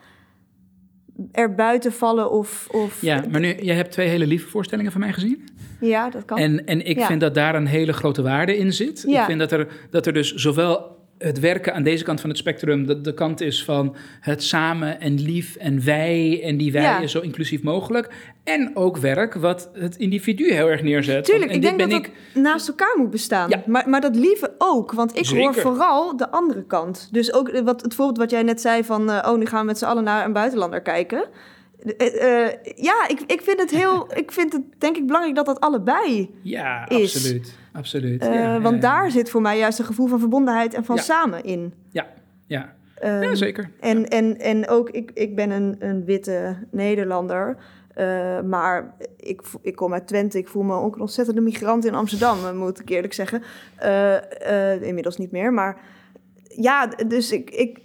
Er buiten vallen of, of Ja, maar nu, jij hebt twee hele lieve voorstellingen van mij gezien. Ja, dat kan. En, en ik Ja. vind dat daar een hele grote waarde in zit. Ja. Ik vind dat er, dat er dus zowel het werken aan deze kant van het spectrum, de, de kant is van het samen en lief en wij en die wij Ja. is zo inclusief mogelijk. En ook werk wat het individu heel erg neerzet. Tuurlijk, ik denk dat ik. het naast elkaar moet bestaan. Ja. Maar, maar dat lieve ook, want ik hoor vooral de andere kant. Dus ook eh, wat, het voorbeeld wat jij net zei van... eh, oh, nu gaan we met z'n allen naar een buitenlander kijken. Eh, ja, ik, ik vind het heel... ik vind het denk ik belangrijk dat dat allebei... Ja, is. absoluut. Absoluut. eh, ja, want daar zit voor mij juist een gevoel van verbondenheid en van samen in. Ja, ja. Ehm, ja zeker. En, en, en ook, ik, ik ben een, een witte Nederlander. eh, maar ik, ik kom uit Twente. Ik voel me ook een ontzettende migrant in Amsterdam, eh, moet ik eerlijk zeggen. Inmiddels niet meer. Maar ja, dus ik, ik,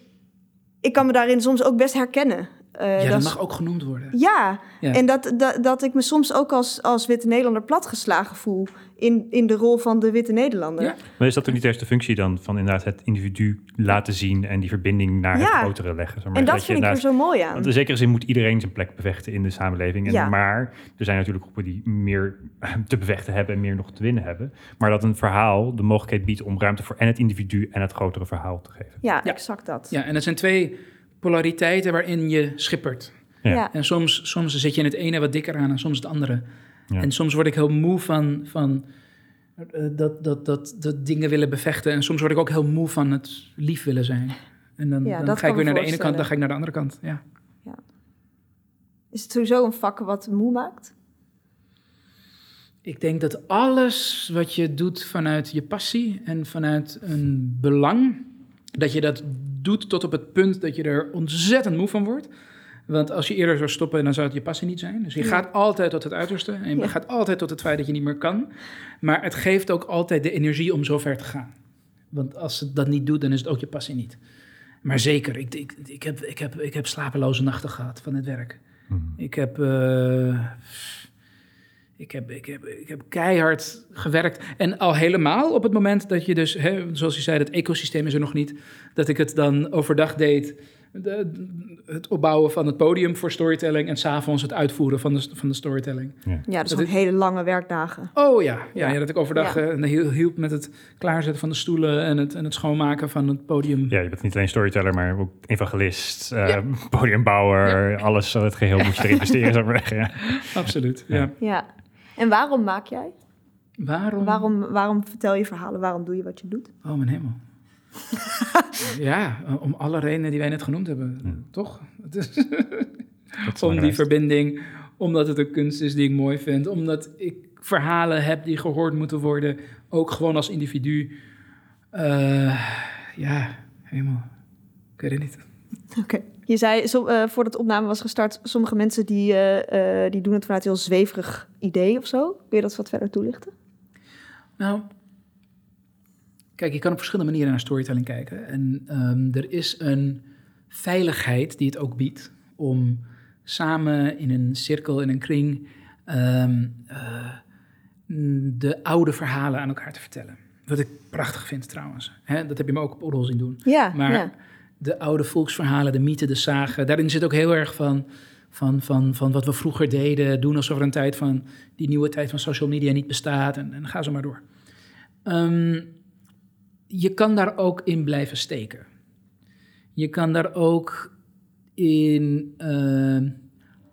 ik kan me daarin soms ook best herkennen. Eh, ja, dat mag ook genoemd worden. ja, Ja. en dat, dat, dat ik me soms ook als, als witte Nederlander platgeslagen voel in, in de rol van de witte Nederlander. Ja. Maar is dat ook niet juist de functie dan van inderdaad het individu laten zien en die verbinding naar het grotere leggen? zeg maar. En dat je vind ik er zo mooi aan. Want in zekere zin moet iedereen zijn plek bevechten in de samenleving. En Ja. Maar er zijn natuurlijk groepen die meer te bevechten hebben en meer nog te winnen hebben. Maar dat een verhaal de mogelijkheid biedt om ruimte voor en het individu en het grotere verhaal te geven. Ja, Ja. exact dat. Ja, en dat zijn twee polariteiten waarin je schippert. Ja. Ja. En soms, soms zet je in het ene wat dikker aan en soms het andere. Ja. En soms word ik heel moe van, van eh, dat, dat, dat, dat dingen willen bevechten. En soms word ik ook heel moe van het lief willen zijn. En dan, Ja, dan ga ik weer naar de ene kant, dan ga ik naar de andere kant. Ja. Is het sowieso een vak wat moe maakt? Ik denk dat alles wat je doet vanuit je passie en vanuit een belang, dat je dat doet tot op het punt dat je er ontzettend moe van wordt. Want als je eerder zou stoppen, dan zou het je passie niet zijn. Dus je Ja. gaat altijd tot het uiterste. En je Ja. gaat altijd tot het feit dat je niet meer kan. Maar het geeft ook altijd de energie om zo ver te gaan. Want als het dat niet doet, dan is het ook je passie niet. Maar zeker, ik, ik, ik, heb, ik, heb, ik heb slapeloze nachten gehad van het werk. Mhm. Ik heb, eh, ik, heb, ik, heb, ik heb keihard gewerkt. En al helemaal op het moment dat je dus, hè, zoals je zei, dat ecosysteem is er nog niet. Dat ik het dan overdag deed. de- het opbouwen van het podium voor storytelling. En s'avonds het uitvoeren van de, van de storytelling. Ja, dat is Dat is- hele lange werkdagen. Oh ja, ja, Ja. ja. dat ik overdag Ja. eh, hiel- hielp met het klaarzetten van de stoelen. En het, en het schoonmaken van het podium. Ja, je bent niet alleen storyteller, maar ook evangelist, eh, Ja. podiumbouwer. Alles, het geheel moet je erin investeren, zou ik maar zeggen. Ja. Absoluut. Ja. Ja. En waarom maak jij? Waarom? Waarom, waarom vertel je verhalen? Waarom doe je wat je doet? Oh, mijn hemel. ja, om alle redenen die wij net genoemd hebben, Ja. toch? Het is om die verbinding, omdat het een kunst is die ik mooi vind, omdat ik verhalen heb die gehoord moeten worden, ook gewoon als individu. Eh, ja, helemaal. Ik weet het niet. Oké. Je zei, zo, eh, voordat de opname was gestart, sommige mensen die, eh, eh, die doen het vanuit een heel zweverig idee of zo. Kun je dat wat verder toelichten? Nou, kijk, je kan op verschillende manieren naar storytelling kijken. En ehm, er is een veiligheid die het ook biedt om samen in een cirkel, in een kring, ehm, eh, de oude verhalen aan elkaar te vertellen. Wat ik prachtig vind trouwens. Dat heb je me ook op Oddel zien doen. Ja, Maar ja. De oude volksverhalen, de mythen, de zagen, daarin zit ook heel erg van, van, van, van wat we vroeger deden, doen alsof er een tijd van die nieuwe tijd van social media niet bestaat en, en ga zo maar door. Ehm, je kan daar ook in blijven steken. Je kan daar ook in ehm,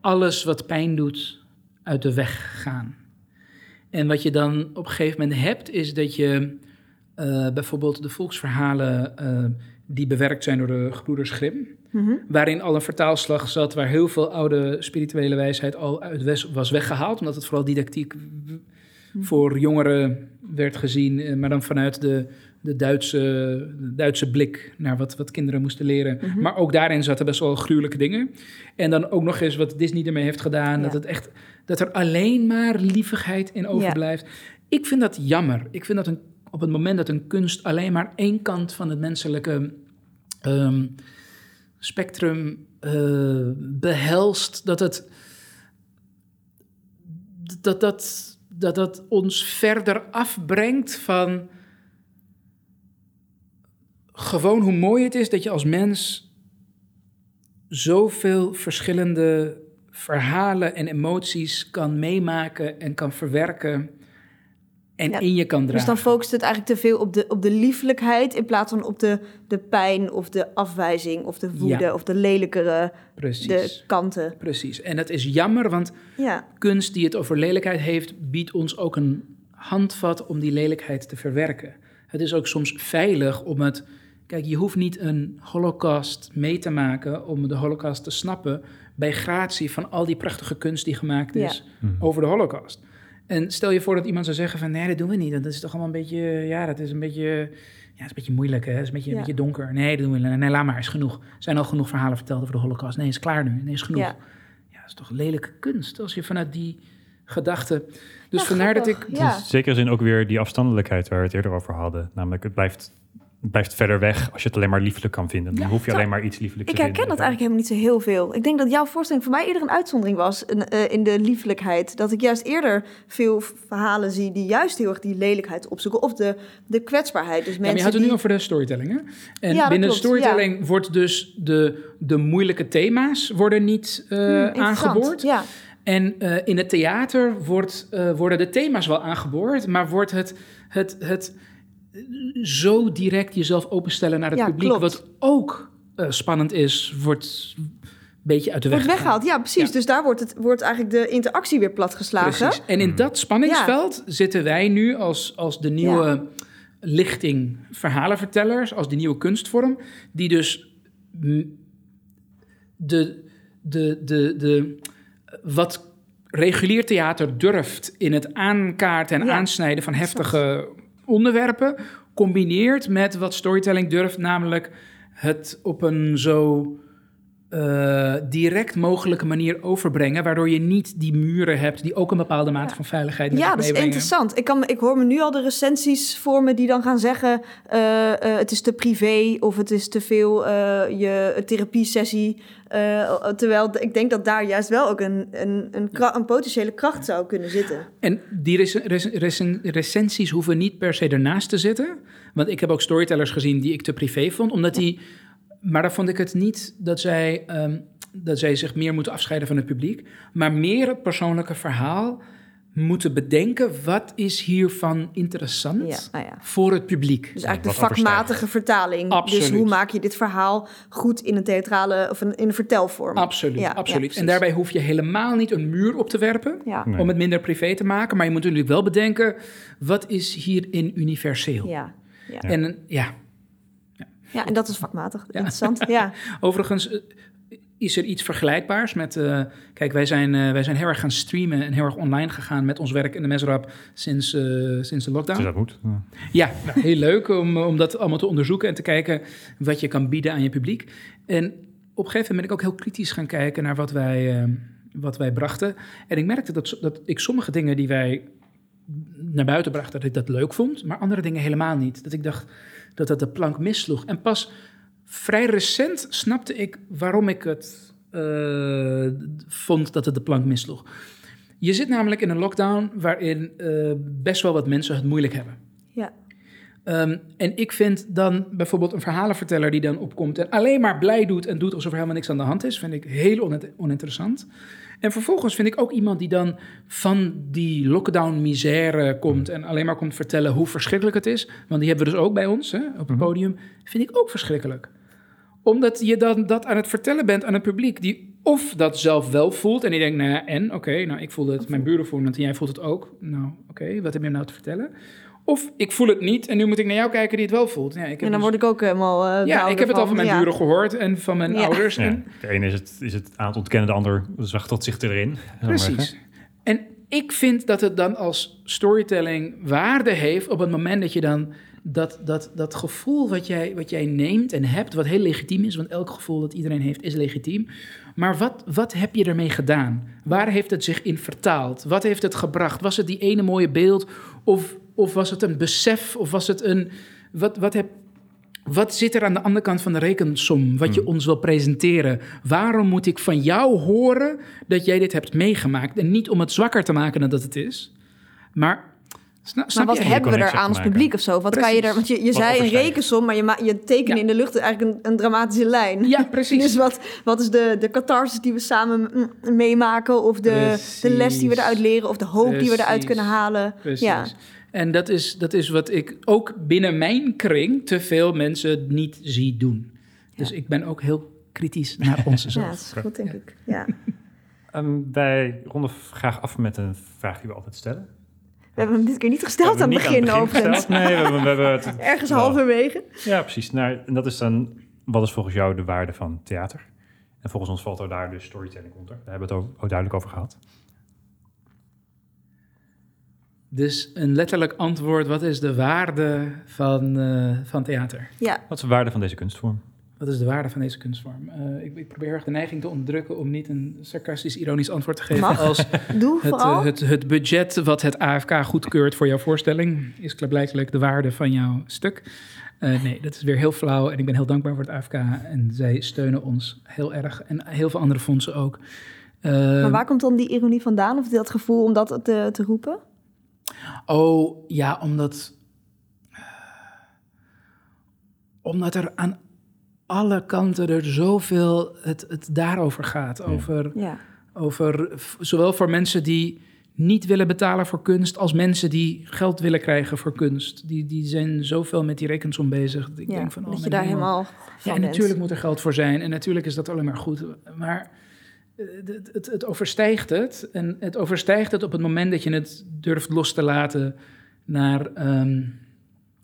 alles wat pijn doet uit de weg gaan. En wat je dan op een gegeven moment hebt, is dat je eh, bijvoorbeeld de volksverhalen eh, die bewerkt zijn door de gebroeders Grimm, Mhm. waarin al een vertaalslag zat waar heel veel oude spirituele wijsheid al uit was weggehaald, omdat het vooral didactiek w- voor jongeren werd gezien, eh, maar dan vanuit de, de, Duitse, de Duitse blik naar wat, wat kinderen moesten leren. Mhm. Maar ook daarin zaten best wel gruwelijke dingen. En dan ook nog eens wat Disney ermee heeft gedaan, Ja. dat, het echt, dat er alleen maar lievigheid in overblijft. Ik vind dat jammer. Ik vind dat een, op het moment dat een kunst alleen maar één kant van het menselijke ehm, spectrum eh, behelst, dat het dat, dat, dat dat ons verder afbrengt van gewoon hoe mooi het is dat je als mens zoveel verschillende verhalen en emoties kan meemaken en kan verwerken en Ja, in je kan dragen. Dus dan focust het eigenlijk te veel op de, op de liefelijkheid in plaats van op de, de pijn of de afwijzing of de woede Ja. of de lelijkere Precies. de kanten. Precies. En dat is jammer, want Ja, kunst die het over lelijkheid heeft, biedt ons ook een handvat om die lelijkheid te verwerken. Het is ook soms veilig om het. Kijk, je hoeft niet een holocaust mee te maken om de holocaust te snappen. bij gratie van al die prachtige kunst die gemaakt is Mhm. over de holocaust. En stel je voor dat iemand zou zeggen van nee, dat doen we niet. Dat is toch allemaal een beetje, ja, dat is een beetje, ja, dat is een beetje moeilijk, hè? Dat is een beetje, Ja. een beetje donker. Nee, dat doen we niet. Nee, laat maar, is genoeg. Er zijn al genoeg verhalen verteld over de holocaust. Nee, is klaar nu. Nee, is genoeg. ja. Ja, dat is toch lelijke kunst als je vanuit die gedachte. Dus Ja, vandaar dat ik. zekere zin ook weer die afstandelijkheid waar we het eerder over hadden. Namelijk, het blijft, blijft verder weg als je het alleen maar liefelijk kan vinden. Dan Ja, hoef je zo. alleen maar iets liefelijks Ik te herken vinden. dat eigenlijk helemaal niet zo heel veel. Ik denk dat jouw voorstelling voor mij eerder een uitzondering was een, eh, in de liefelijkheid. Dat ik juist eerder veel verhalen zie die juist heel erg die lelijkheid opzoeken. Of de, de kwetsbaarheid. Dus Ja, maar mensen je had het nu over de storytelling, hè? En Ja, binnen klopt, de storytelling wordt dus de, de moeilijke thema's worden niet eh, Hmm, aangeboord. Ja, En eh, in het theater wordt, eh, worden de thema's wel aangeboord, maar wordt het, het, het zo direct jezelf openstellen naar het Ja, publiek, klopt. wat ook eh, spannend is, wordt een beetje uit de weg wordt gehaald. weggehaald. Ja, precies. Ja. Dus daar wordt, het, wordt eigenlijk de interactie weer platgeslagen. Precies. En in dat spanningsveld zitten wij nu als, als de nieuwe lichting verhalenvertellers, als de nieuwe kunstvorm, die dus mm, de, de, de, de, wat regulier theater durft in het aankaarten en Ja, aansnijden van heftige onderwerpen, combineert met wat storytelling durft, namelijk het op een zo eh, direct mogelijke manier overbrengen, waardoor je niet die muren hebt die ook een bepaalde mate Ja. van veiligheid met Ja, dat is interessant. Ik, kan, ik hoor me nu al de recensies voor me die dan gaan zeggen... eh, eh, het is te privé of het is te veel je therapiesessie. Terwijl ik denk dat daar juist wel ook een, een, een, een potentiële kracht zou kunnen zitten. En die rec- rec- recen- recensies hoeven niet per se ernaast te zitten. Want ik heb ook storytellers gezien die ik te privé vond. Omdat die. Maar dan vond ik het niet dat zij, ehm, dat zij zich meer moeten afscheiden van het publiek. Maar meer het persoonlijke verhaal moeten bedenken. Wat is hiervan interessant Ja, nou ja. voor het publiek? Dus eigenlijk de vakmatige vertaling. Absoluut. Dus hoe maak je dit verhaal goed in een theatrale of een, in een vertelvorm? Absoluut, Ja, absoluut. en daarbij hoef je helemaal niet een muur op te werpen. Ja. Nee. Om het minder privé te maken. Maar je moet natuurlijk wel bedenken. Wat is hierin universeel? Ja. Ja. En ja, ja, en dat is vakmatig. Interessant. Ja. Overigens eh, is er iets vergelijkbaars met... eh, kijk, wij zijn, eh, wij zijn heel erg gaan streamen en heel erg online gegaan met ons werk in de mesrap sinds, eh, sinds de lockdown. Dus dat moet. Ja. Ja, nou, heel leuk om, om dat allemaal te onderzoeken en te kijken wat je kan bieden aan je publiek. En op een gegeven moment ben ik ook heel kritisch gaan kijken naar wat wij, wat wij brachten. En ik merkte dat, dat ik sommige dingen die wij naar buiten brachten, dat ik dat leuk vond, maar andere dingen helemaal niet. Dat ik dacht dat dat de plank missloeg. En pas vrij recent snapte ik waarom ik het eh, vond dat het de plank missloeg. Je zit namelijk in een lockdown waarin eh, best wel wat mensen het moeilijk hebben. Ja. Ehm, en ik vind dan bijvoorbeeld een verhalenverteller die dan opkomt en alleen maar blij doet en doet alsof er helemaal niks aan de hand is, vind ik heel onin- oninteressant. En vervolgens vind ik ook iemand die dan van die lockdown-misère komt en alleen maar komt vertellen hoe verschrikkelijk het is, want die hebben we dus ook bij ons hè, op het podium, vind ik ook verschrikkelijk. Omdat je dan dat aan het vertellen bent aan het publiek, die of dat zelf wel voelt en die denkt, nou ja, en, oké, nou ik voel het, mijn buren voelen het en jij voelt het ook. Nou, oké, wat heb je nou te vertellen? Of ik voel het niet en nu moet ik naar jou kijken die het wel voelt. Ja, ik heb En dan dus- word ik ook helemaal. eh, ja, ik heb het al van mijn Ja. buren gehoord en van mijn Ja. ouders. Ja, En, de ene is het, is het aan het ontkennen, de ander zwachtelt zich erin. precies. En ik vind dat het dan als storytelling waarde heeft op het moment dat je dan dat, dat, dat gevoel wat jij, wat jij neemt en hebt, wat heel legitiem is, want elk gevoel dat iedereen heeft is legitiem. Maar wat, wat heb je ermee gedaan? Waar heeft het zich in vertaald? Wat heeft het gebracht? Was het die ene mooie beeld? Of, of was het een besef? Of was het een. Wat, wat, heb, wat zit er aan de andere kant van de rekensom? Wat je ons wil presenteren? Waarom moet ik van jou horen dat jij dit hebt meegemaakt? En niet om het zwakker te maken dan dat het is. Maar. Sna, Maar snap wat je? hebben we er aan als maken. publiek of zo? Wat kan je er? Want je, je zei een rekensom, maar je, ma- je tekent Ja. in de lucht eigenlijk een, een dramatische lijn. Ja, precies. Dus wat, wat is de, de catharsis die we samen meemaken? Of de, de les die we eruit leren? Of de hoop die we eruit kunnen halen? Precies. Ja. En dat is, dat is wat ik ook binnen mijn kring te veel mensen niet zie doen. Dus ik ben ook heel kritisch naar onze Ja, dat is goed, denk ik. Ja. Ehm, wij ronden graag af met een vraag die we altijd stellen. We hebben hem dit keer niet gesteld aan het begin, overigens. Nee, we hebben, we hebben het Ergens wel. halverwege. Ja, precies. Nou, en dat is dan, wat is volgens jou de waarde van theater? En volgens ons valt er daar dus storytelling onder. Daar hebben we het ook, ook duidelijk over gehad. Dus een letterlijk antwoord, wat is de waarde van, eh, van theater? Ja, Wat is de waarde van deze kunstvorm? Wat is de waarde van deze kunstvorm? Eh, ik, ik probeer erg de neiging te onderdrukken om niet een sarcastisch ironisch antwoord te geven Mag. als doe het, vooral. eh, het, het budget wat het AFK goedkeurt voor jouw voorstelling is klaarblijkelijk de waarde van jouw stuk. Eh, nee, dat is weer heel flauw en ik ben heel dankbaar voor het AFK en zij steunen ons heel erg en heel veel andere fondsen ook. Eh, maar waar komt dan die ironie vandaan? Of dat gevoel om dat te, te roepen? Oh, ja, omdat. Omdat er aan alle kanten er zoveel het, het daarover gaat. Over, Ja. over zowel voor mensen die niet willen betalen voor kunst, als mensen die geld willen krijgen voor kunst. Die, die zijn zoveel met die rekensom bezig. Dat ik ja. denk van, oh, dat je daar helemaal Ja, en natuurlijk moet er geld voor zijn. En natuurlijk is dat alleen maar goed. Maar eh, het, het, het overstijgt het. En het overstijgt het op het moment dat je het durft los te laten naar... ehm,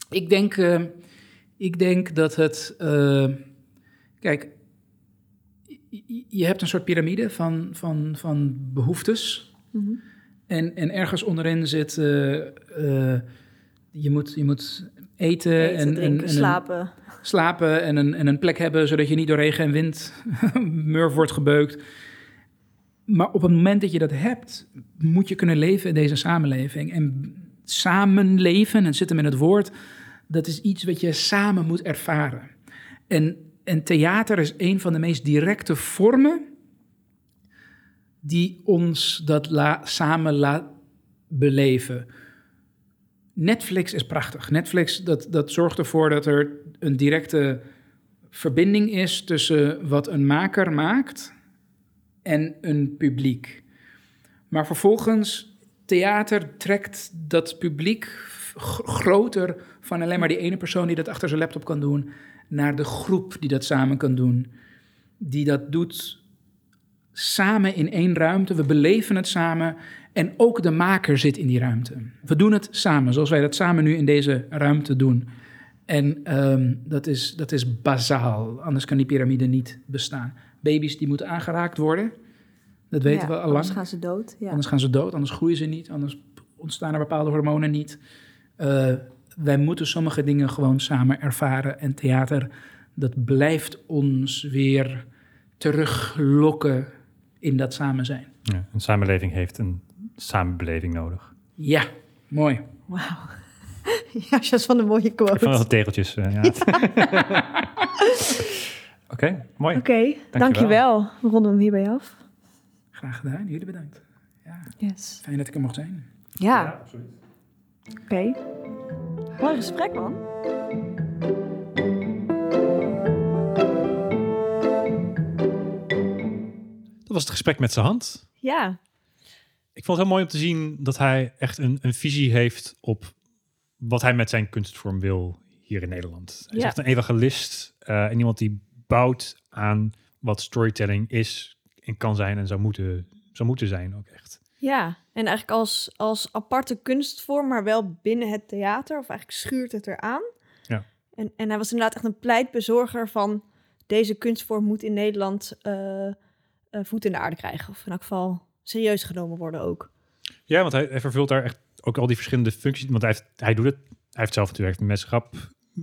ik, denk, eh, ik denk dat het... eh, kijk, je- hebt een soort piramide van, van, van behoeftes. Mhm. En, en ergens onderin zit, eh, eh, je, moet, je moet eten, Eten, en, en, drinken, en slapen. slapen en een, en een plek hebben zodat je niet door regen en wind murf wordt gebeukt. Maar op het moment dat je dat hebt, moet je kunnen leven in deze samenleving. En samenleven, en zit hem in het woord, dat is iets wat je samen moet ervaren. En, en theater is een van de meest directe vormen die ons dat la, samen laat beleven. Netflix is prachtig. Netflix dat, dat zorgt ervoor dat er een directe verbinding is tussen wat een maker maakt en een publiek. Maar vervolgens, theater trekt dat publiek groter van alleen maar die ene persoon die dat achter zijn laptop kan doen, naar de groep die dat samen kan doen. Die dat doet samen in één ruimte. We beleven het samen. En ook de maker zit in die ruimte. We doen het samen, zoals wij dat samen nu in deze ruimte doen. En ehm, dat, is, dat is bazaal. Anders kan die piramide niet bestaan. Baby's die moeten aangeraakt worden. Dat weten Ja, we al Anders lang. gaan ze dood. Ja. Anders gaan ze dood, anders groeien ze niet, anders ontstaan er bepaalde hormonen niet. Eh, wij moeten sommige dingen gewoon samen ervaren. En theater, dat blijft ons weer teruglokken in dat samen zijn. Ja, een samenleving heeft een samenbeleving nodig. Ja, mooi. Wauw. Ja, dat is van de mooie Ik vond quote. wel Oké, tegeltjes. eh, ja. Oké, mooi. dankjewel. We ronden hem hierbij af. Graag gedaan, jullie bedankt. Ja, Yes. fijn dat ik er mocht zijn. Ja, absoluut. oké. Mooi gesprek, man. Dat was het gesprek met zijn hand. Ja, Ik vond het heel mooi om te zien dat hij echt een, een visie heeft op wat hij met zijn kunstvorm wil hier in Nederland. Hij is echt een evangelist eh, en iemand die bouwt aan wat storytelling is en kan zijn en zou moeten, zou moeten zijn ook echt. ja. En eigenlijk als, als aparte kunstvorm, maar wel binnen het theater. Of eigenlijk schuurt het eraan. Ja. En, en hij was inderdaad echt een pleitbezorger van... deze kunstvorm moet in Nederland eh, eh, voet in de aarde krijgen. Of in elk geval serieus genomen worden ook. Ja, want hij, hij vervult daar echt ook al die verschillende functies. Want hij, heeft, hij doet het. Hij heeft zelf natuurlijk een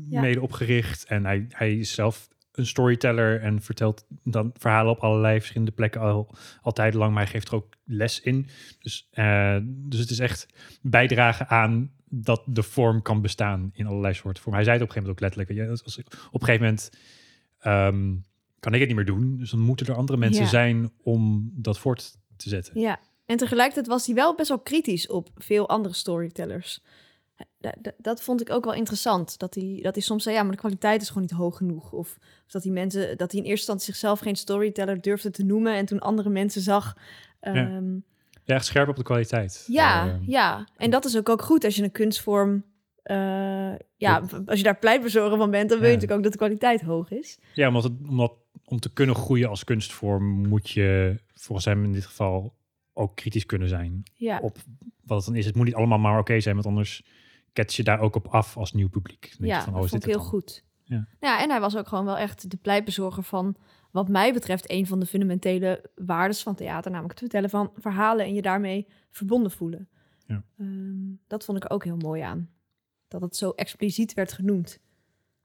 Ja. mede opgericht. En hij, hij is zelf een storyteller en vertelt dan verhalen op allerlei verschillende plekken al, al tijdenlang. Maar hij geeft er ook les in. Dus, eh, dus het is echt bijdragen aan dat de vorm kan bestaan in allerlei soorten vormen. Hij zei het op een gegeven moment ook letterlijk. Ja, als ik, op een gegeven moment ehm, kan ik het niet meer doen. Dus dan moeten er andere mensen Ja. zijn om dat voort te zetten. Ja, en tegelijkertijd was hij wel best wel kritisch op veel andere storytellers. Da- da- Dat vond ik ook wel interessant. Dat hij, dat hij soms zei, ja, maar de kwaliteit is gewoon niet hoog genoeg. Of, of dat die mensen, dat hij in eerste instantie zichzelf geen storyteller durfde te noemen. En toen andere mensen zag. ehm, Ja, echt scherp op de kwaliteit. ja, Eh, ja, en dat is ook, ook goed als je een kunstvorm. eh, ja, als je daar pleitbezorger van bent, dan wil je natuurlijk ook dat de kwaliteit hoog is. Ja, omdat, het, omdat om te kunnen groeien als kunstvorm moet je volgens hem in dit geval ook kritisch kunnen zijn Ja, op wat het dan is. Het moet niet allemaal maar oké zijn, want anders kets je daar ook op af als nieuw publiek. Dan ja je van, dat oh, is vond ik heel dan? goed. Ja. Ja, en hij was ook gewoon wel echt de pleitbezorger van, wat mij betreft, een van de fundamentele waardes van theater, namelijk het vertellen van verhalen en je daarmee verbonden voelen. Ja. Ehm, dat vond ik ook heel mooi aan. Dat het zo expliciet werd genoemd.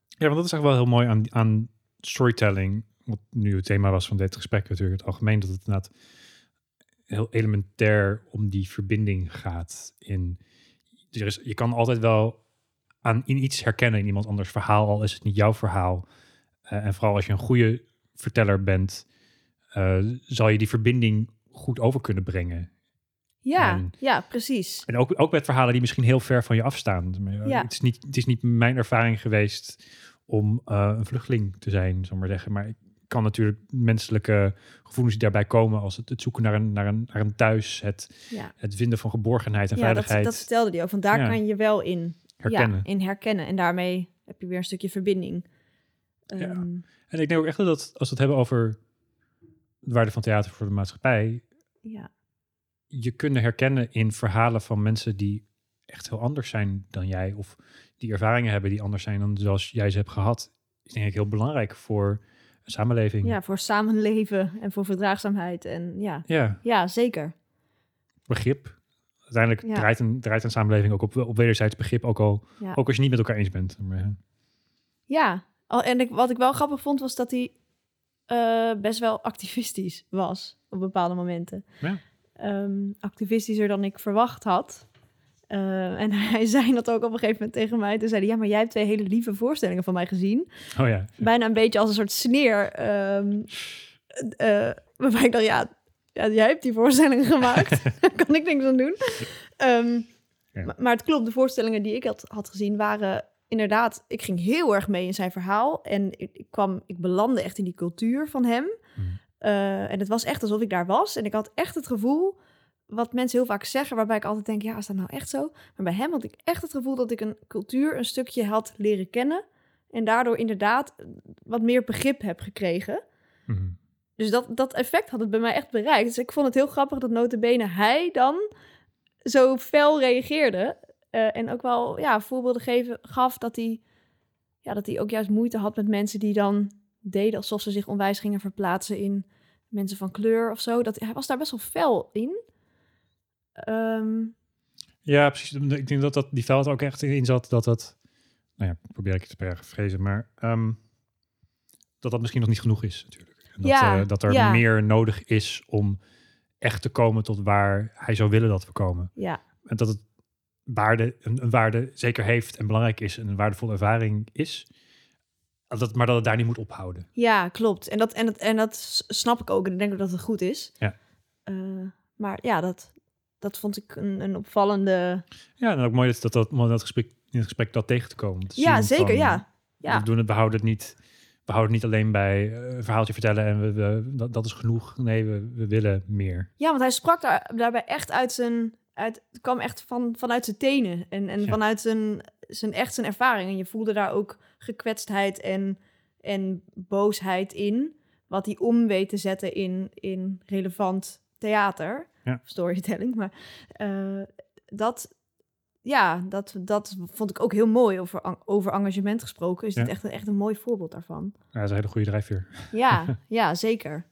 Ja, want dat is echt wel heel mooi aan, aan storytelling. Wat nu het thema was van dit gesprek natuurlijk het algemeen. Dat het inderdaad heel elementair om die verbinding gaat. In, er is, je kan altijd wel aan in iets herkennen in iemand anders verhaal, al is het niet jouw verhaal. Eh, en vooral als je een goede verteller bent, eh, zal je die verbinding goed over kunnen brengen. Ja, En- ja, precies. En ook, ook met verhalen die misschien heel ver van je afstaan. Ja. Het, is niet, het is niet mijn ervaring geweest om eh, een vluchteling te zijn, zal maar zeggen. Maar ik kan natuurlijk menselijke gevoelens die daarbij komen, als het, het zoeken naar een, naar, een, naar een thuis, het, Ja, het vinden van geborgenheid en ja dat, veiligheid, dat vertelde hij ook. Want daar Ja. kan je wel in herkennen. In herkennen. En daarmee heb je weer een stukje verbinding. Ja. Ehm, En ik denk ook echt dat als we het hebben over de waarde van theater voor de maatschappij, ja. je kunnen herkennen in verhalen van mensen die echt heel anders zijn dan jij, of die ervaringen hebben die anders zijn dan zoals jij ze hebt gehad, is denk ik heel belangrijk voor samenleving. ja, voor samenleven en voor verdraagzaamheid. En ja, Ja, ja zeker. begrip. Uiteindelijk Ja. draait, een, draait een samenleving ook op, op wederzijds begrip, ook, al, Ja. ook als je niet met elkaar eens bent. Eh, Ja, en ik, wat ik wel grappig vond was dat hij eh, best wel activistisch was op bepaalde momenten. Ja. Ehm, activistischer dan ik verwacht had. Eh, en hij zei dat ook op een gegeven moment tegen mij. Toen zei hij, ja, maar jij hebt twee hele lieve voorstellingen van mij gezien. oh ja, Bijna een beetje als een soort sneer. ehm eh, waarbij ik dacht, ja, ja, jij hebt die voorstellingen gemaakt. Daar kan ik niks aan doen. Ehm, Ja. maar, maar het klopt, de voorstellingen die ik had, had gezien waren inderdaad... Ik ging heel erg mee in zijn verhaal. En ik, ik kwam, ik belandde echt in die cultuur van hem. Eh, en het was echt alsof ik daar was. En ik had echt het gevoel, wat mensen heel vaak zeggen... waarbij ik altijd denk, ja, is dat nou echt zo? Maar bij hem had ik echt het gevoel dat ik een cultuur een stukje had leren kennen... En daardoor inderdaad wat meer begrip heb gekregen. Mhm. Dus dat, dat effect had het bij mij echt bereikt. Dus ik vond het heel grappig dat notabene hij dan zo fel reageerde. Eh, en ook wel ja, voorbeelden geven, gaf dat hij, ja, dat hij ook juist moeite had met mensen die dan deden alsof ze zich onwijs gingen verplaatsen in mensen van kleur of zo. Dat, hij was daar best wel fel in. Ehm, Ja, precies. Ik denk dat, dat die veld ook echt in zat dat dat... Nou ja, probeer ik het te parafrasen, maar... ehm, dat dat misschien nog niet genoeg is natuurlijk. En dat, Ja, eh, dat er ja. meer nodig is om echt te komen tot waar hij zou willen dat we komen. ja, En dat het waarde, een, een waarde zeker heeft en belangrijk is en een waardevolle ervaring is. Dat, maar dat het daar niet moet ophouden. Ja, klopt. En dat, en, dat, en dat snap ik ook. En ik denk ook dat het goed is. Ja. Eh, maar ja, dat, dat vond ik een, een opvallende... Ja, en ook mooi dat, dat, dat, dat gesprek, in het gesprek dat tegen te komen. Te Ja, zeker, van, ja. Ja, We, doen het, we houden het niet... We houden het niet alleen bij eh, een verhaaltje vertellen en we, we, dat, dat is genoeg. Nee, we, we willen meer. ja want hij sprak daar, daarbij echt uit zijn... Uit, het kwam echt van, vanuit zijn tenen. En, en Ja. vanuit zijn, zijn, echt zijn ervaring. En je voelde daar ook gekwetstheid en, en boosheid in. Wat hij om weet te zetten in, in relevant theater. Ja. Storytelling. Maar eh, dat... Ja, dat, dat vond ik ook heel mooi over, over engagement gesproken. Is dit echt, een- echt een mooi voorbeeld daarvan. Ja, dat is een hele goede drijfveer. Ja, ja, zeker.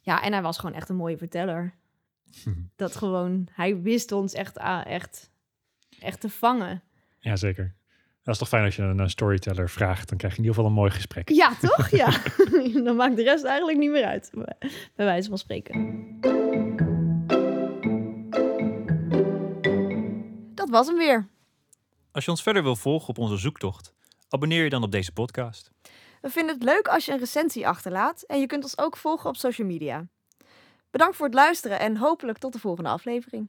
Ja, en hij was gewoon echt een mooie verteller. Dat gewoon, hij wist ons echt, echt, echt te vangen. Ja, zeker. Dat is toch fijn als je een, storyteller vraagt. Dan krijg je in ieder geval een mooi gesprek. Ja, toch? Ja. Dan maakt de rest eigenlijk niet meer uit, bij wijze van spreken. Was hem weer. Als je ons verder wil volgen op onze zoektocht, abonneer je dan op deze podcast. We vinden het leuk als je een recensie achterlaat en je kunt ons ook volgen op social media. Bedankt voor het luisteren en hopelijk tot de volgende aflevering.